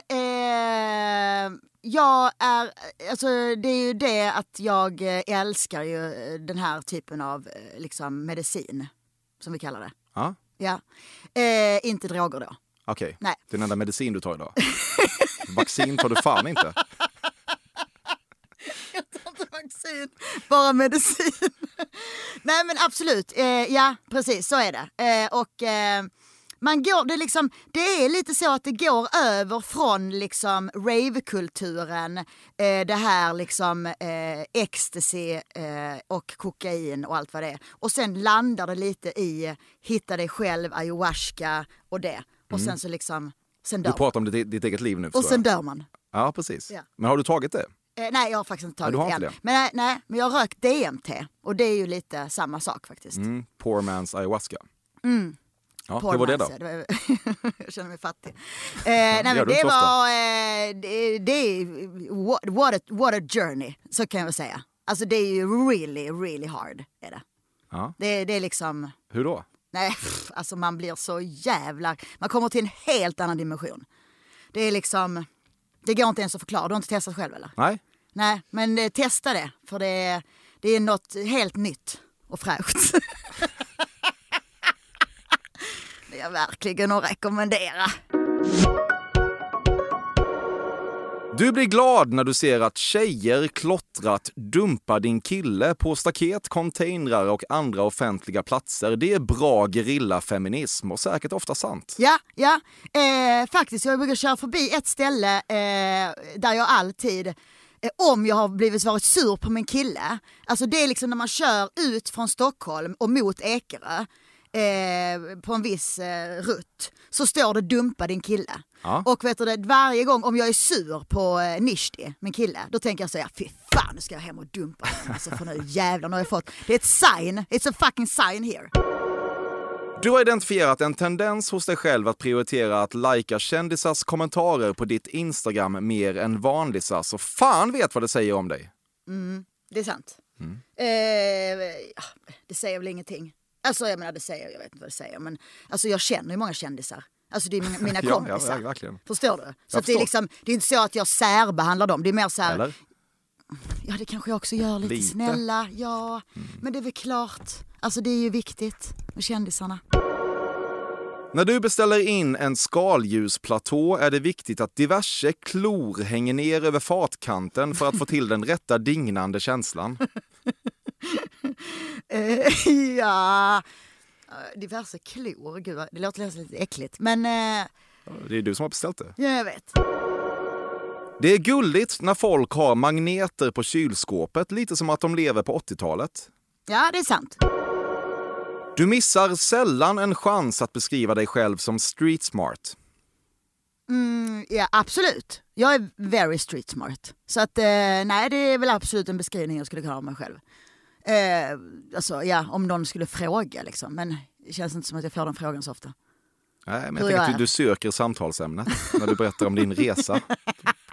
eh, jag är, alltså det är ju det att jag eh, älskar ju eh, den här typen av eh, liksom medicin, som vi kallar det. Ja, Ja. Eh, inte droger då. okej. Nej. Det är den enda medicin du tar idag. Vaccin tar du fan inte. Inte vaccin, bara medicin. Nej men absolut, eh, ja precis så är det. Och man går, det, är liksom, det är lite så att det går över från liksom ravekulturen, eh, det här liksom eh, ecstasy eh, och kokain och allt vad det är. Och sen landar det lite i hitta dig själv, ayahuasca och det. Och sen så liksom, sen Du dör man. pratar om ditt, ditt eget liv nu Och sen jag. dör man. Ja, precis. Ja. Men har du tagit det? Eh, nej, jag har faktiskt inte tagit du har det än. Men, nej, nej, men jag har rökt DMT och det är ju lite samma sak faktiskt. Mm, poor man's ayahuasca. Mm. Ja, hur var det då? var- jag känner mig fattig. Eh, nej, men det var, eh, det, det what, a, what a journey, så kan jag väl säga. Alltså det är ju really, really hard. Är det. Ja. Det, det är liksom, Hur då? nej, pff, alltså man blir så jävla, man kommer till en helt annan dimension. Det är liksom, det går inte ens att förklara, du har inte testat själv eller? Nej? Nej, men eh, testa det. För det är, det är något helt nytt och fräscht. det är verkligen att rekommendera. Du blir glad när du ser att tjejer klottrat dumpar din kille på staket, containrar och andra offentliga platser. Det är bra gerillafeminism och säkert ofta sant. Ja, ja. Eh, faktiskt, jag brukar köra förbi ett ställe eh, där jag alltid eh, om jag har blivit varit sur på min kille. Alltså det är liksom när man kör ut från Stockholm och mot Ekerö eh, på en viss eh, rutt så står det dumpa din kille. Ja. Och vet du det, varje gång om jag är sur på eh, Nishti, min kille, då tänker jag så här, fy fan nu ska jag hem och dumpa honom. Alltså för nu jävlar, nu har jag fått, det är ett sign, it's a fucking sign here. Du har identifierat en tendens hos dig själv att prioritera att lajka kändisars kommentarer på ditt Instagram mer än vanlisars och fan vet vad det säger om dig. Det är sant. Mm. Eh, ja, det säger väl ingenting. Alltså jag menar det säger, jag vet inte vad det säger men alltså jag känner ju många kändisar. Alltså det är mina, mina Ja, ja, kompisar. ja, verkligen. Förstår du? Så det, är liksom, det är inte så att jag särbehandlar dem. Det är mer så här, Eller? ja det kanske jag också gör lite, Lite. snälla. Ja, men det är väl klart. Alltså det är ju viktigt med kändisarna. När du beställer in en skaldjursplatå är det viktigt att diverse klor hänger ner över fatkanten för att få till den rätta dignande känslan. Eh, ja, eh, diverse klor. Gud, det låter lite äckligt. Men eh, Det är du som har beställt det. ja, jag vet. Det är gulligt när folk har magneter på kylskåpet, lite som att de lever på 80-talet. Ja, det är sant. Du missar sällan en chans att beskriva dig själv som street smart. Mm, ja, absolut. Jag är very street smart. Så att, eh, nej, det är väl absolut en beskrivning jag skulle kunna ha av mig själv. Eh, alltså, ja, om någon skulle fråga liksom. Men det känns inte som att jag får den frågan så ofta. Nej, men jag tänker att du, du söker samtalsämnet när du berättar om din resa.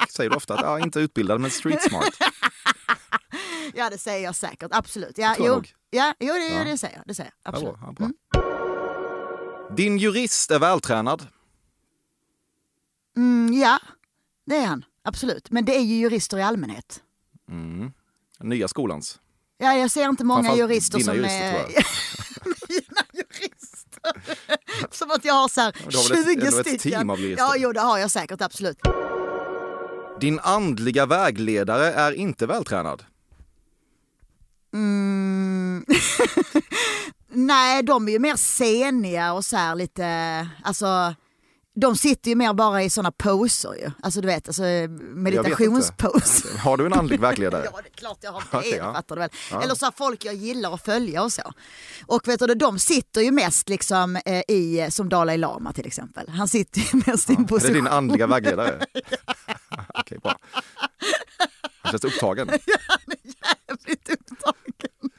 Säger du ofta att jag inte utbildad men street smart. Ja, det säger jag säkert. Absolut. Ja, jo, nog. ja, jo det, Ja. det säger jag. Det säger jag. Ja, Absolut. bra, ja, bra. Din jurist är vältränad. Mm, ja, det är han. Absolut. Men det är ju jurister i allmänhet. Mm. Nya skolans. Ja, jag ser inte många jurister som jurister, är... Mina jurister. som att jag har så här du har väl ett- 20 ändå ett stycken. team av jurister? Ja, jo det har jag säkert. Absolut. Din andliga vägledare är inte vältränad. Mm. Nej, de är ju mer seniga och så här lite, alltså de sitter ju mer bara i sådana poser ju. Alltså du vet, alltså meditationspose. Har du en andlig vägledare? Ja, det är klart jag har det, ja. fattar du väl. Eller så här folk jag gillar att följa och så. Och vet du, de sitter ju mest liksom eh, i, som Dalai Lama till exempel. Han sitter ju mest i en Är det position. din andliga vägledare? Okej, bra. Han känns upptagen. jävligt upptagen.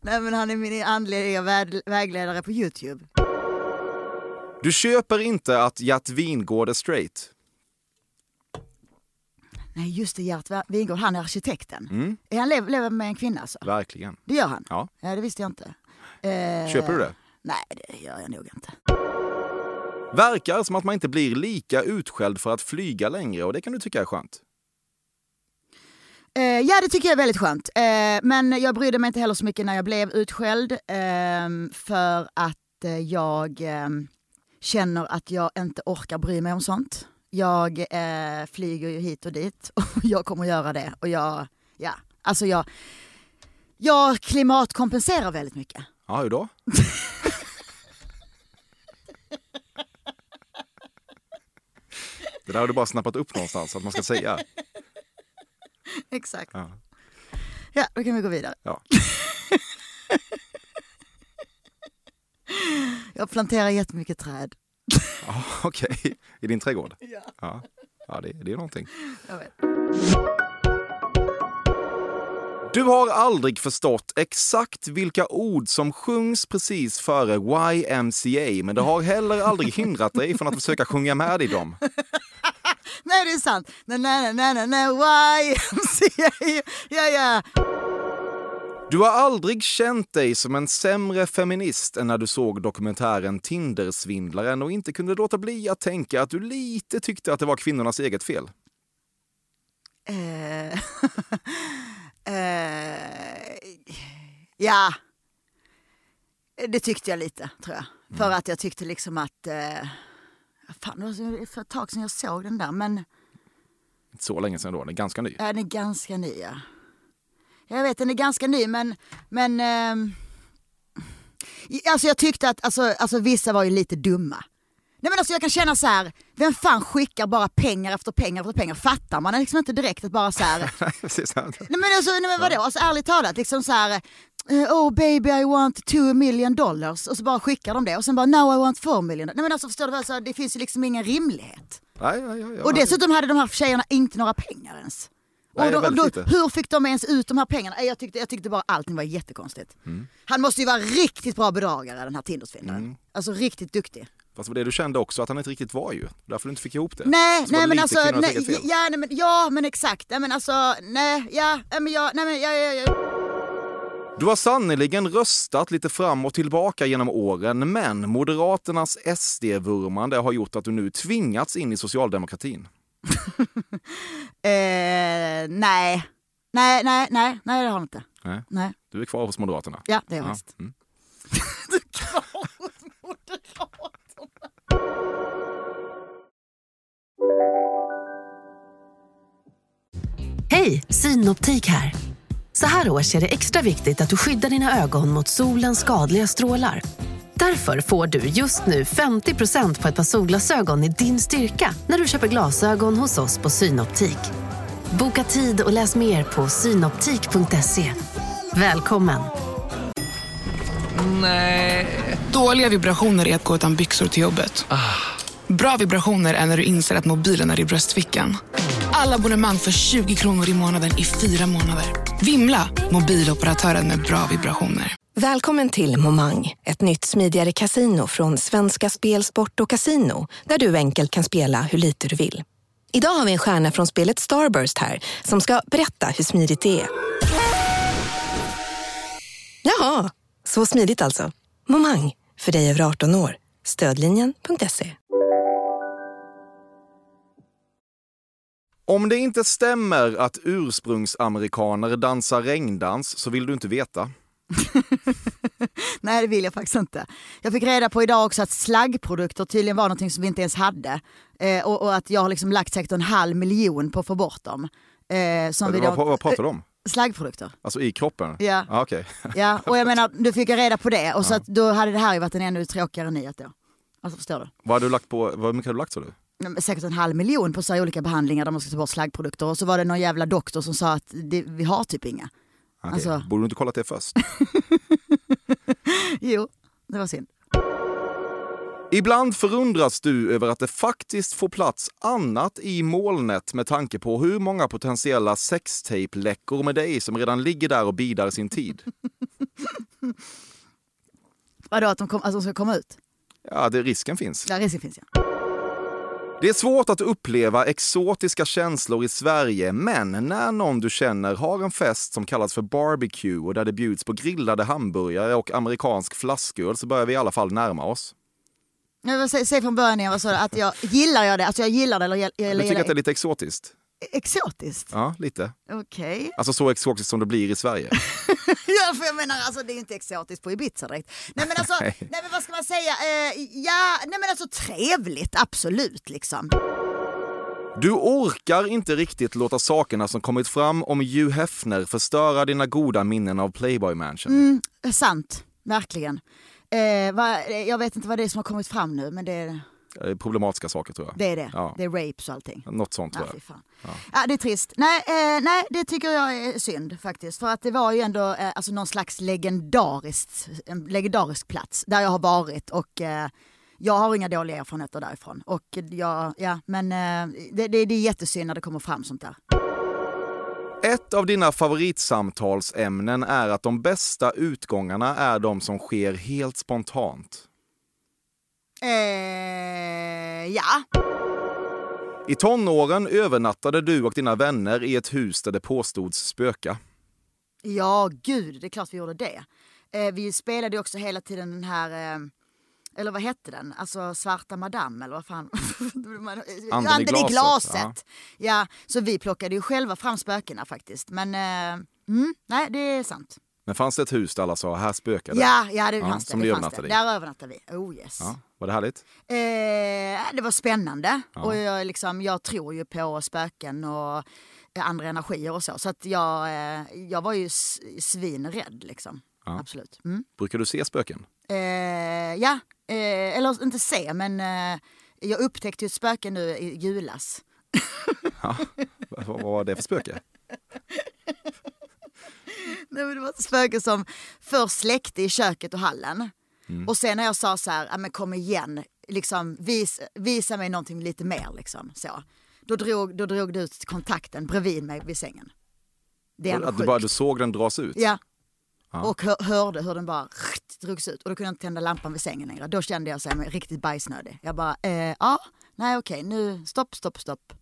Nej men han är min andliga väg- vägledare på Youtube. Du köper inte att Gert Wingård är straight? Nej just det, Gert Wingård, han är arkitekten. Mm. Han lever, lever med en kvinna alltså? Verkligen. Det gör han? Ja. Ja, det visste jag inte. Eh, Köper du det? Nej, det gör jag nog inte. Verkar som att man inte blir lika utskälld för att flyga längre och det kan du tycka är skönt. Eh, ja, det tycker jag är väldigt skönt. Eh, men jag brydde mig inte heller så mycket när jag blev utskälld. Eh, för att eh, jag eh, känner att jag inte orkar bry mig om sånt. Jag eh, flyger ju hit och dit och jag kommer göra det. Och jag, ja, alltså jag, jag klimatkompenserar väldigt mycket. Ja, hur då? Det där har du bara snappat upp någonstans att man ska säga. Exakt. Ja. Ja, då kan vi gå vidare. Ja. Jag planterar jättemycket träd. Ja, Okej, i din trädgård? Ja. Ja, det, det är någonting. Jag vet. Du har aldrig förstått exakt vilka ord som sjungs precis före YMCA, men det har heller aldrig hindrat dig från att försöka sjunga med i dem. Nej, det är sant. Nej, nej, nej, nej, nej, YMCA. Ja, ja. Du har aldrig känt dig som en sämre feminist än när du såg dokumentären Tindersvindlaren och inte kunde låta bli att tänka att du lite tyckte att det var kvinnornas eget fel. Eh, eh, ja, det tyckte jag lite tror jag. För att jag tyckte liksom att, eh, fan det var för ett tag sedan jag såg den där men Inte så länge sedan då, den är ganska ny. ja, den är ganska ny. Ja. Jag vet den är ganska ny men, men ehm, alltså jag tyckte att alltså, alltså, vissa var ju lite dumma. Nej men alltså jag kan känna så här, vem fan skickar bara pengar efter pengar efter pengar? Fattar man liksom inte direkt att bara så här, Precis. Nej men, alltså, nej, men vadå, alltså, ärligt talat, liksom så här, eh, oh baby I want two million dollars och så bara skickar de det och sen bara no I want four million. Nej men alltså förstår du vad, så, det finns ju liksom ingen rimlighet. Nej, ja, ja. Och dessutom hade de här tjejerna inte några pengar ens. Nej, och då, då, hur fick de ens ut de här pengarna? Nej, Jag tyckte, jag tyckte bara allting var jättekonstigt. Mm. Han måste ju vara riktigt bra bedragare den här Tindersvindlaren. Mm. Alltså riktigt duktig. Fast det var det du kände också att han inte riktigt var ju. Därför du inte fick ihop det. Nej, Så nej men alltså, nej, ja, nej, men, ja men exakt. Nej, men alltså, nej, ja, men jag, nej men ja, ja, ja. Du har sannoliken röstat lite fram och tillbaka genom åren, men Moderaternas SD-vurmande har gjort att du nu tvingats in i socialdemokratin. Eh, nej. Nej, nej, nej, nej det har han inte. Nej. Nej. Du är kvar hos Moderaterna. Ja, det är jag Ja, visst. mm. Hej, Synoptik här. Så här års är det extra viktigt att du skyddar dina ögon mot solens skadliga strålar. Därför får du just nu 50% på ett par solglasögon i din styrka när du köper glasögon hos oss på Synoptik. Boka tid och läs mer på synoptik.se. Välkommen! Dåliga vibrationer är att gå utan byxor till jobbet. Bra vibrationer är när du inser att mobilen är i bröstfickan. Alla abonnemang för 20 kronor i månaden i fyra månader. Vimla! Mobiloperatören med bra vibrationer. Välkommen till Momang, ett nytt smidigare casino från Svenska Spel, Sport och Casino där du enkelt kan spela hur lite du vill. Idag har vi en stjärna från spelet Starburst här som ska berätta hur smidigt det är. Jaha, så smidigt alltså. Momang, för dig över 18 år. Stödlinjen.se. Om det inte stämmer att ursprungsamerikaner dansar regndans så vill du inte veta. Nej det vill jag faktiskt inte. Jag fick reda på idag också att slaggprodukter tydligen var någonting som vi inte ens hade. Eh, och, och att jag har liksom lagt säkert en halv miljon på att få bort dem. Eh, som vi då, vad pratar du om? Slaggprodukter. Alltså i kroppen? Ja. Ah, Okej. Ja, och jag menar, du fick jag reda på det och så att då hade det här ju varit en ännu tråkigare nyhet då. Alltså förstår du? Vad har du lagt på, vad mycket har du lagt så du? Säkert en halv miljon på så olika behandlingar där man ska ta bort slaggprodukter. Och så var det någon jävla doktor som sa att det, vi har typ inga. Okej, Alltså- Borde du inte kollat det först? Jo, det var synd. Ibland förundras du över att det faktiskt får plats annat i molnet med tanke på hur många potentiella sextape-läckor med dig som redan ligger där och bidar sin tid. Vadå att de, kom, att de ska komma ut? Ja, det, risken finns. Där risken finns ja. Det är svårt att uppleva exotiska känslor i Sverige, men när någon du känner har en fest som kallas för barbecue och där det bjuds på grillade hamburgare och amerikansk flasköl så börjar vi i alla fall närma oss. Jag säg från början igen, vad sa du? Att jag gillar jag det? Alltså jag gillar det eller, eller Du gillar tycker att det är lite exotiskt? Exotiskt? Ja, lite. Okej. Alltså så exotiskt som det blir i Sverige. Ja, för jag menar alltså det är ju inte exotiskt på Ibiza direkt. Nej men alltså, nej. Men vad ska man säga? Eh, ja, nej men alltså trevligt, absolut liksom. Du orkar inte riktigt låta sakerna som kommit fram om Hugh Hefner förstöra dina goda minnen av Playboy Mansion. Mm, sant, verkligen. Eh, va, jag vet inte vad det är som har kommit fram nu men det är Problematiska saker tror jag. det. Är det. Ja. det är rapes och allting. Något sånt tror Ja, jag. fan. Ja. det är trist. Nej, eh, nej, det tycker jag är synd faktiskt. För att det var ju ändå eh, alltså någon slags legendariskt, en legendarisk plats där jag har varit och eh, jag har inga dåliga erfarenheter därifrån. Och jag, ja, men eh, det, det, det är jättesynd när det kommer fram sånt där. Ett av dina favoritsamtalsämnen är att de bästa utgångarna är de som sker helt spontant. Eh, ja, I tonåren övernattade du och dina vänner i ett hus där det påstods spöka. ja gud, det är klart vi gjorde det. Eh, vi spelade också hela tiden den här, eh, eller vad hette den? Alltså Svarta Madame eller vad fan? Anden i glaset, glaset. Ja. så vi plockade ju själva fram spökena faktiskt. Men eh, mm, nej, det är sant. Men fanns det ett hus där alla sa här spökar det? Ja, ja det Ja, fanns det. som det fanns övernattade det. Där övernattade vi. Oh yes. Ja, var det härligt? Eh, det var spännande. Och jag, liksom, jag tror ju på spöken och eh, andra energier och så. Så att jag, eh, jag var ju svinrädd liksom. Ja. Absolut. Mm. Brukar du se spöken? Eh, ja, eh, eller inte se men eh, jag upptäckte ju ett spöke nu i julas. Ja. vad var det för spöke? Nej, men det var ett spöke som först släckte i köket och hallen. Mm. Och sen när jag sa så här, "Ja, men kom igen, liksom, vis, visa mig någonting lite mer. Liksom, så. Då, drog, då drog du ut kontakten bredvid mig vid sängen. Det är Att du, bara, du såg den dras ut? Ja. Ja. Och hör, hörde hur den bara drogs ut. Och då kunde jag inte tända lampan vid sängen längre. Då kände jag mig riktigt bajsnödig. Jag bara, eh, ja, nej okej, nu, stopp, stopp, stopp.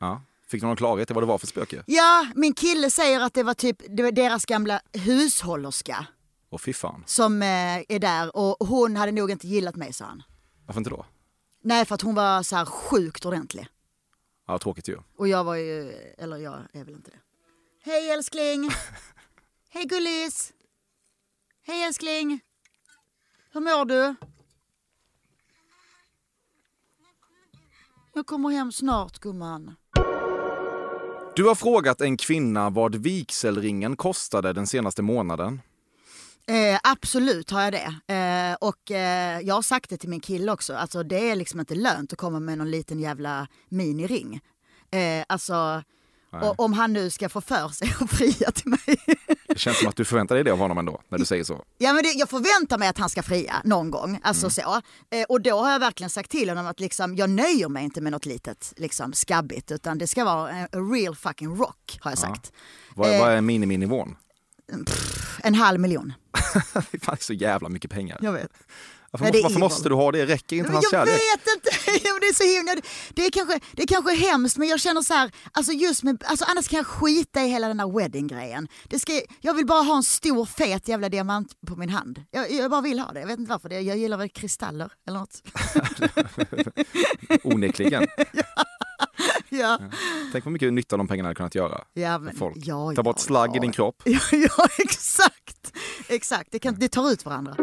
Ja. Fick du någon klarhet i vad det var för spöke? Ja, min kille säger att det var typ det var deras gamla hushållerska Åh fy fan. som eh, är där och hon hade nog inte gillat mig sa han. Varför inte då? Nej, för att hon var så här sjukt ordentlig. Ja, tråkigt ju. Och jag var ju, eller jag är väl inte det. Hej älskling! Hej gullis! Hej älskling! Hur mår du? Jag kommer hem snart gumman. Du har frågat en kvinna vad vigselringen kostade den senaste månaden. Eh, absolut har jag det. Eh, och eh, jag har sagt det till min kille också. Alltså det är liksom inte lönt att komma med någon liten jävla miniring. Eh, alltså, och, om han nu ska få för sig att fria till mig. Det känns som att du förväntar dig det av honom ändå, när du säger så. ja, men det, jag förväntar mig att han ska fria någon gång. Alltså så. Eh, och då har jag verkligen sagt till honom att liksom, jag nöjer mig inte med något litet liksom, skabbigt. Utan det ska vara en a real fucking rock har jag sagt. Vad, Eh. vad är miniminivån? En halv miljon. Det är så jävla mycket pengar. Jag vet. Varför, Ja, måste, varför måste du ha det? Räcker inte hans jag kärlek? vet inte, Ja, det är så himla, det är kanske, det är kanske hemskt men jag känner så här, alltså just med, alltså annars kan jag skita i hela den här wedding-grejen. Det ska, jag vill bara ha en stor fet jävla diamant på min hand. Jag, jag bara vill ha det, jag vet inte varför. Det. Jag gillar väl kristaller eller något. Onekligen. ja. Tänk vad mycket nytta de pengarna hade kunnat göra. Ja, men, folk. ja, Ta bort slagg i din kropp. Ja, ja exakt. Exakt, det, kan, det tar ut varandra.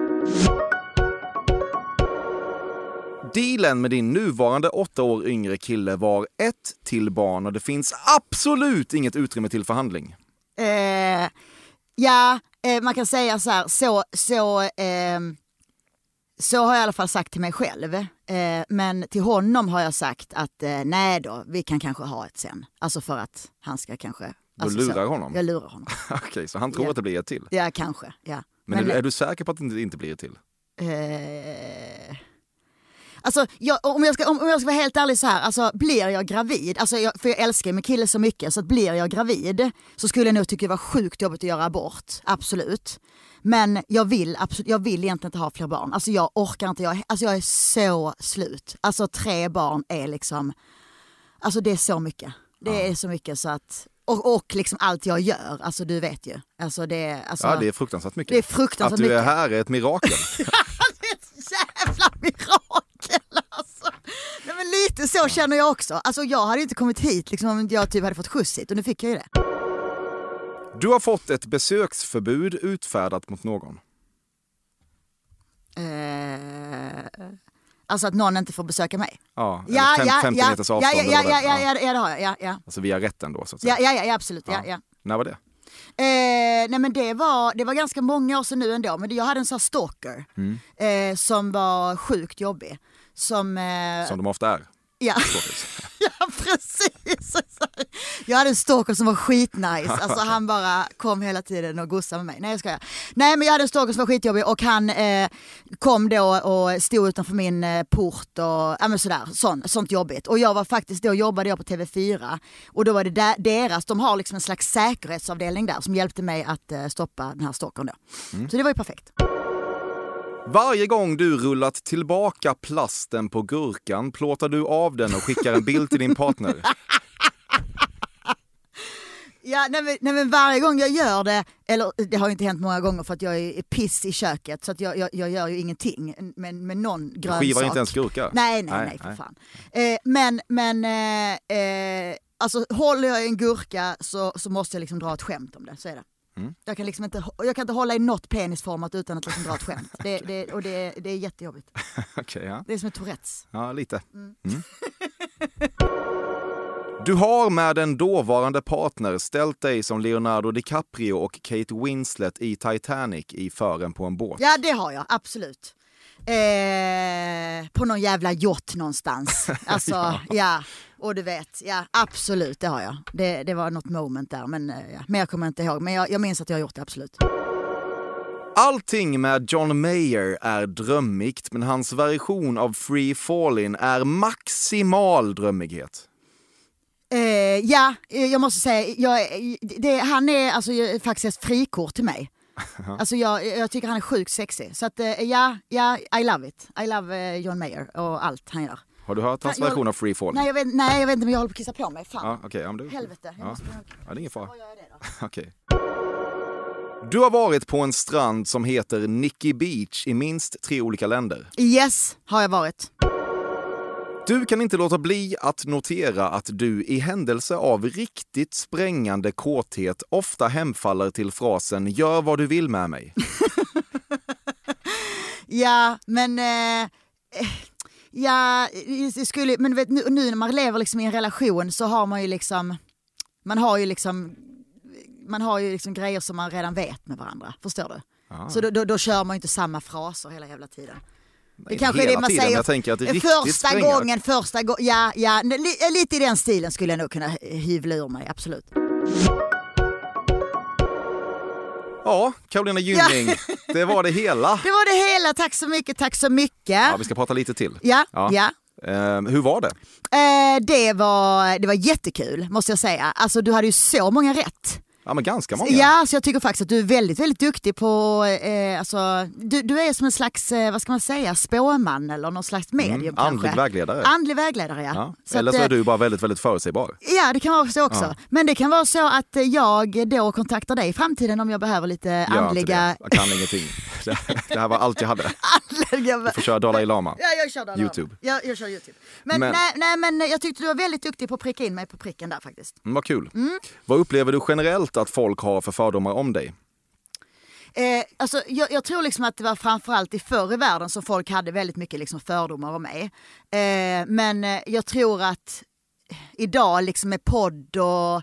Dealen med din nuvarande åtta år yngre kille var ett till barn och det finns absolut inget utrymme till förhandling. Eh, ja, eh, man kan säga så här, så, så, ehm, Så har jag i alla fall sagt till mig själv. Eh, men till honom har jag sagt att eh, nej då, vi kan kanske ha ett sen. Alltså för att han ska kanske... Du alltså lurar så. honom? Jag lurar honom. Okej, så han tror Ja. att det blir ett till? Ja, kanske. Ja. Men, är, du, är du säker på att det inte- inte blir ett till? Alltså, jag, om, jag ska, om, om jag ska vara helt ärlig så här, alltså, blir jag gravid, alltså, jag, för jag älskar min kille så mycket, så att blir jag gravid så skulle jag nog tycka det var sjukt jobbigt att göra abort, absolut. Men jag vill, absolut, jag vill egentligen inte ha fler barn. Alltså jag orkar inte, jag, alltså jag är så slut. Alltså tre barn är liksom, alltså det är så mycket. Det är så mycket så att, och, och liksom allt jag gör, alltså du vet ju. Alltså det, alltså, Ja, det är fruktansvärt mycket. det är fruktansvärt Att du är mycket. här är ett mirakel. jävla mirakel alltså. Nej, men lite så känner jag också. Alltså jag hade inte kommit hit liksom, om jag typ hade fått skjuts hit och nu fick jag ju det. Du har fått ett besöksförbud utfärdat mot någon. Eh, alltså att någon inte får besöka mig. Ja, Ja, fem, ja, 50 ja, meters ja, avstånd. ja, ja, ja, ja, ja, ja, det har jag. Ja, ja. Alltså via rätten då så att säga. Ja, ja, ja, absolut. Ja, ja. När var det? Eh, nej men det var, det var ganska många år sedan nu ändå, men jag hade en sån här stalker Mm. eh, som var sjukt jobbig. Som, eh, Som de ofta är. ja. ja, precis. Jag hade en stalker som var skitnice. Alltså han bara kom hela tiden och gossade med mig. Nej jag skojar. Nej men jag hade en stalker som var skitjobbig och han eh, kom då och stod utanför min eh, port och ja, men sådär, sånt, sånt jobbigt. Och jag var faktiskt, då jobbade jag på TV4 och då var det där, deras, de har liksom en slags säkerhetsavdelning där som hjälpte mig att eh, stoppa den här stalkern då. Mm. Så det var ju perfekt. Varje gång du rullat tillbaka plasten på gurkan plåtar du av den och skickar en bild till din partner. Ja, nej, men, nej, men varje gång jag gör det, eller det har ju inte hänt många gånger för att jag är piss i köket så att jag, jag, jag gör ju ingenting med, med någon grönsak. skivar inte ens gurka? Nej, nej, Nej, nej, för fan. Eh, men men eh, eh, alltså, håller jag i en gurka så, så måste jag liksom dra ett skämt om det, så är det. Mm. Jag, kan liksom inte, jag kan inte hålla i något penisformat utan att liksom dra ett skämt. Det, det, och det, det är jättejobbigt. Okej, ja. Det är som ett Tourettes. Ja, lite. Mm. Du har med en dåvarande partner ställt dig som Leonardo DiCaprio och Kate Winslet i Titanic i fören på en båt. Ja det har jag, absolut. Eh, på någon jävla yacht någonstans. Alltså, ja. Och du vet, ja absolut det har jag. Det, det var något moment där men eh, ja, kommer jag inte ihåg. Men jag, jag minns att jag har gjort det absolut. Allting med John Mayer är drömmigt, men hans version av Free Fallin' är maximal drömmighet. Eh, ja, jag måste säga, jag, det, han är alltså faktiskt ett frikort till mig. Alltså jag, jag tycker han är sjukt sexig. Så att eh, ja, ja, I love it. I love eh, John Mayer och allt han gör. Har du hört hans jag- version av Free Fallin'? Nej jag, vet, nej jag vet inte men jag håller på att kissa på mig. Fan. Ja, okej, ja, du... Helvete, jag Ja. måste ja, det är ingen fara. Okej. Du har varit på en strand som heter Nikki Beach i minst tre olika länder. Yes, har jag varit. Du kan inte låta bli att notera att du i händelse av riktigt sprängande kåthet ofta hemfaller till frasen “gör vad du vill med mig”. Ja, men... Eh, eh, ja, skulle, men vet, nu, nu när man lever liksom i en relation så har man ju liksom... Man har ju liksom... Man har ju liksom grejer som man redan vet med varandra. Förstår du? Ah. Så då, då, då kör man ju inte samma fraser hela jävla tiden. Det kanske är det man tiden, säger. jag tänker att det eh, första spränga. gången, första gången. Ja, ja, li, lite i den stilen skulle jag nog kunna hyvla ur mig, absolut. Ja, Carolina Gynning, det var det hela. Det var det hela, tack så mycket, tack så mycket. Ja, vi ska prata lite till. Ja, ja. Eh, hur var det? Eh, det, var, det var jättekul måste jag säga. Alltså du hade ju så många rätt. Ja, men ganska många. Ja, så jag tycker faktiskt att du är väldigt, väldigt duktig på, eh, alltså, du, du är som en slags, eh, vad ska man säga, spåman eller någon slags medium Mm, kanske. andlig vägledare. Andlig vägledare ja. Ja. Så Eller att, så är eh, du bara väldigt, väldigt förutsägbar. Ja, det kan vara så också. Ja. Men det kan vara så att jag då kontaktar dig i framtiden om jag behöver lite Gör andliga... Jag kan ingenting. Det, här var allt jag hade. andliga... Du får köra Dalai Lama. Ja, jag kör den. YouTube. Ja, jag kör YouTube. Men, Men- Nej, nej, men jag tyckte du var väldigt duktig på att pricka in mig på pricken där faktiskt. Mm, vad kul. Mm. Vad upplever du generellt att folk har för fördomar om dig? Eh, alltså, jag, jag tror liksom att det var framförallt i förr i världen som folk hade väldigt mycket liksom fördomar om mig. Eh, men eh, jag tror att idag liksom med podd och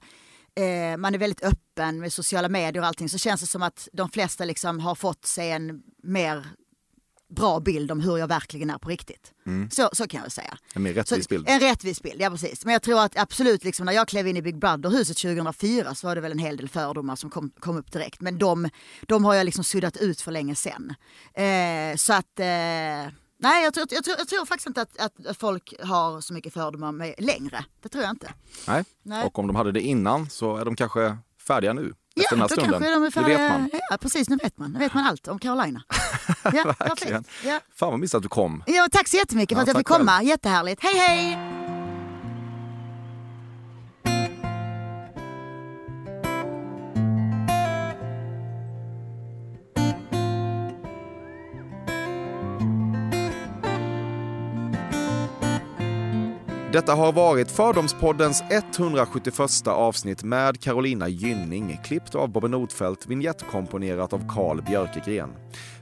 eh, man är väldigt öppen med sociala medier och allting så känns det som att de flesta liksom har fått sig en mer bra bild om hur jag verkligen är på riktigt. Mm. Så, så kan jag säga. En mer rättvis så, bild. En rättvis bild, ja precis. Men jag tror att absolut, liksom, när jag klev in i Big Brother-huset 2004 så var det väl en hel del fördomar som kom, kom upp direkt. Men de, de har jag liksom suddat ut för länge sedan. Eh, så att... Eh, Nej, jag tror, jag, tror, jag tror faktiskt inte att, att folk har så mycket fördomar med längre. Det tror jag inte. Nej. Nej. och om de hade det innan så är de kanske färdiga nu. Ja, efter den här stunden. kanske de är färdiga. vet man. Ja, precis. Nu vet man. Nu vet man allt om Carolina. Ja, Verkligen. Ja. Fan vad mysigt att du kom. Ja, tack så jättemycket för Ja, att jag fick komma. Jättehärligt. Hej hej! Detta har varit Fördomspoddens 171 avsnitt med Carolina Gynning, klippt av Bobbe Nordfeldt, vignettkomponerat av Carl Björkegren.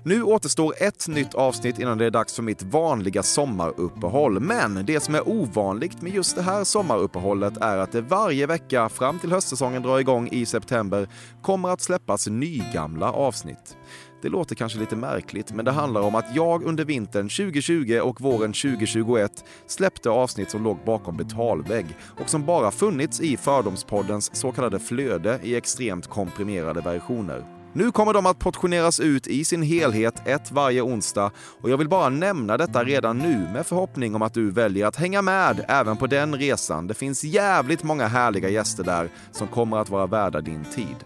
Nu återstår ett nytt avsnitt innan det är dags för mitt vanliga sommaruppehåll. Men det som är ovanligt med just det här sommaruppehållet är att det varje vecka fram till höstsäsongen drar igång i september kommer att släppas nygamla avsnitt. Det låter kanske lite märkligt, men det handlar om att jag under vintern 2020 och våren 2021 släppte avsnitt som låg bakom betalvägg och som bara funnits i Fördomspoddens så kallade flöde i extremt komprimerade versioner. Nu kommer de att portioneras ut i sin helhet ett varje onsdag och jag vill bara nämna detta redan nu med förhoppning om att du väljer att hänga med även på den resan. Det finns jävligt många härliga gäster där som kommer att vara värda din tid.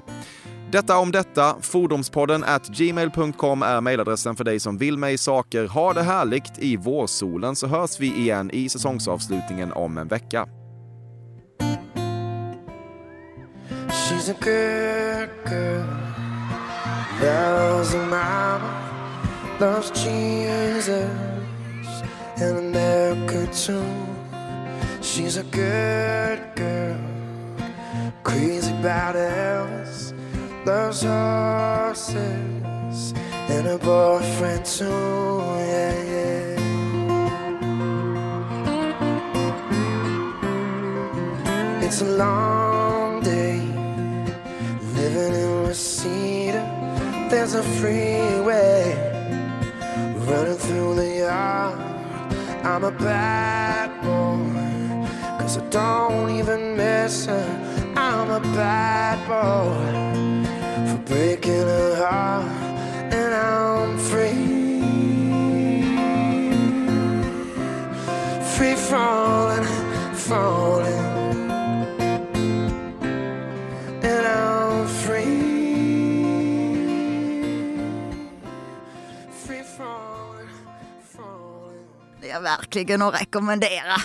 Detta om detta. Fordomspodden at gmail.com är mejladressen för dig som vill mig saker. Ha det härligt i vårsolen så hörs vi igen i säsongsavslutningen om en vecka. She's a good girl, loves her mama, loves Jesus and America too. She's a good girl, crazy about Elvis, loves horses and a boyfriend too. Yeah, yeah. It's a long day living in Reseda. There's a freeway running through the yard. I'm a bad boy, cause I don't even miss her. I'm a bad boy breaking her heart, and I'm free. Free falling, falling. And I'm free. Free falling, falling. Det är verkligen att rekommendera.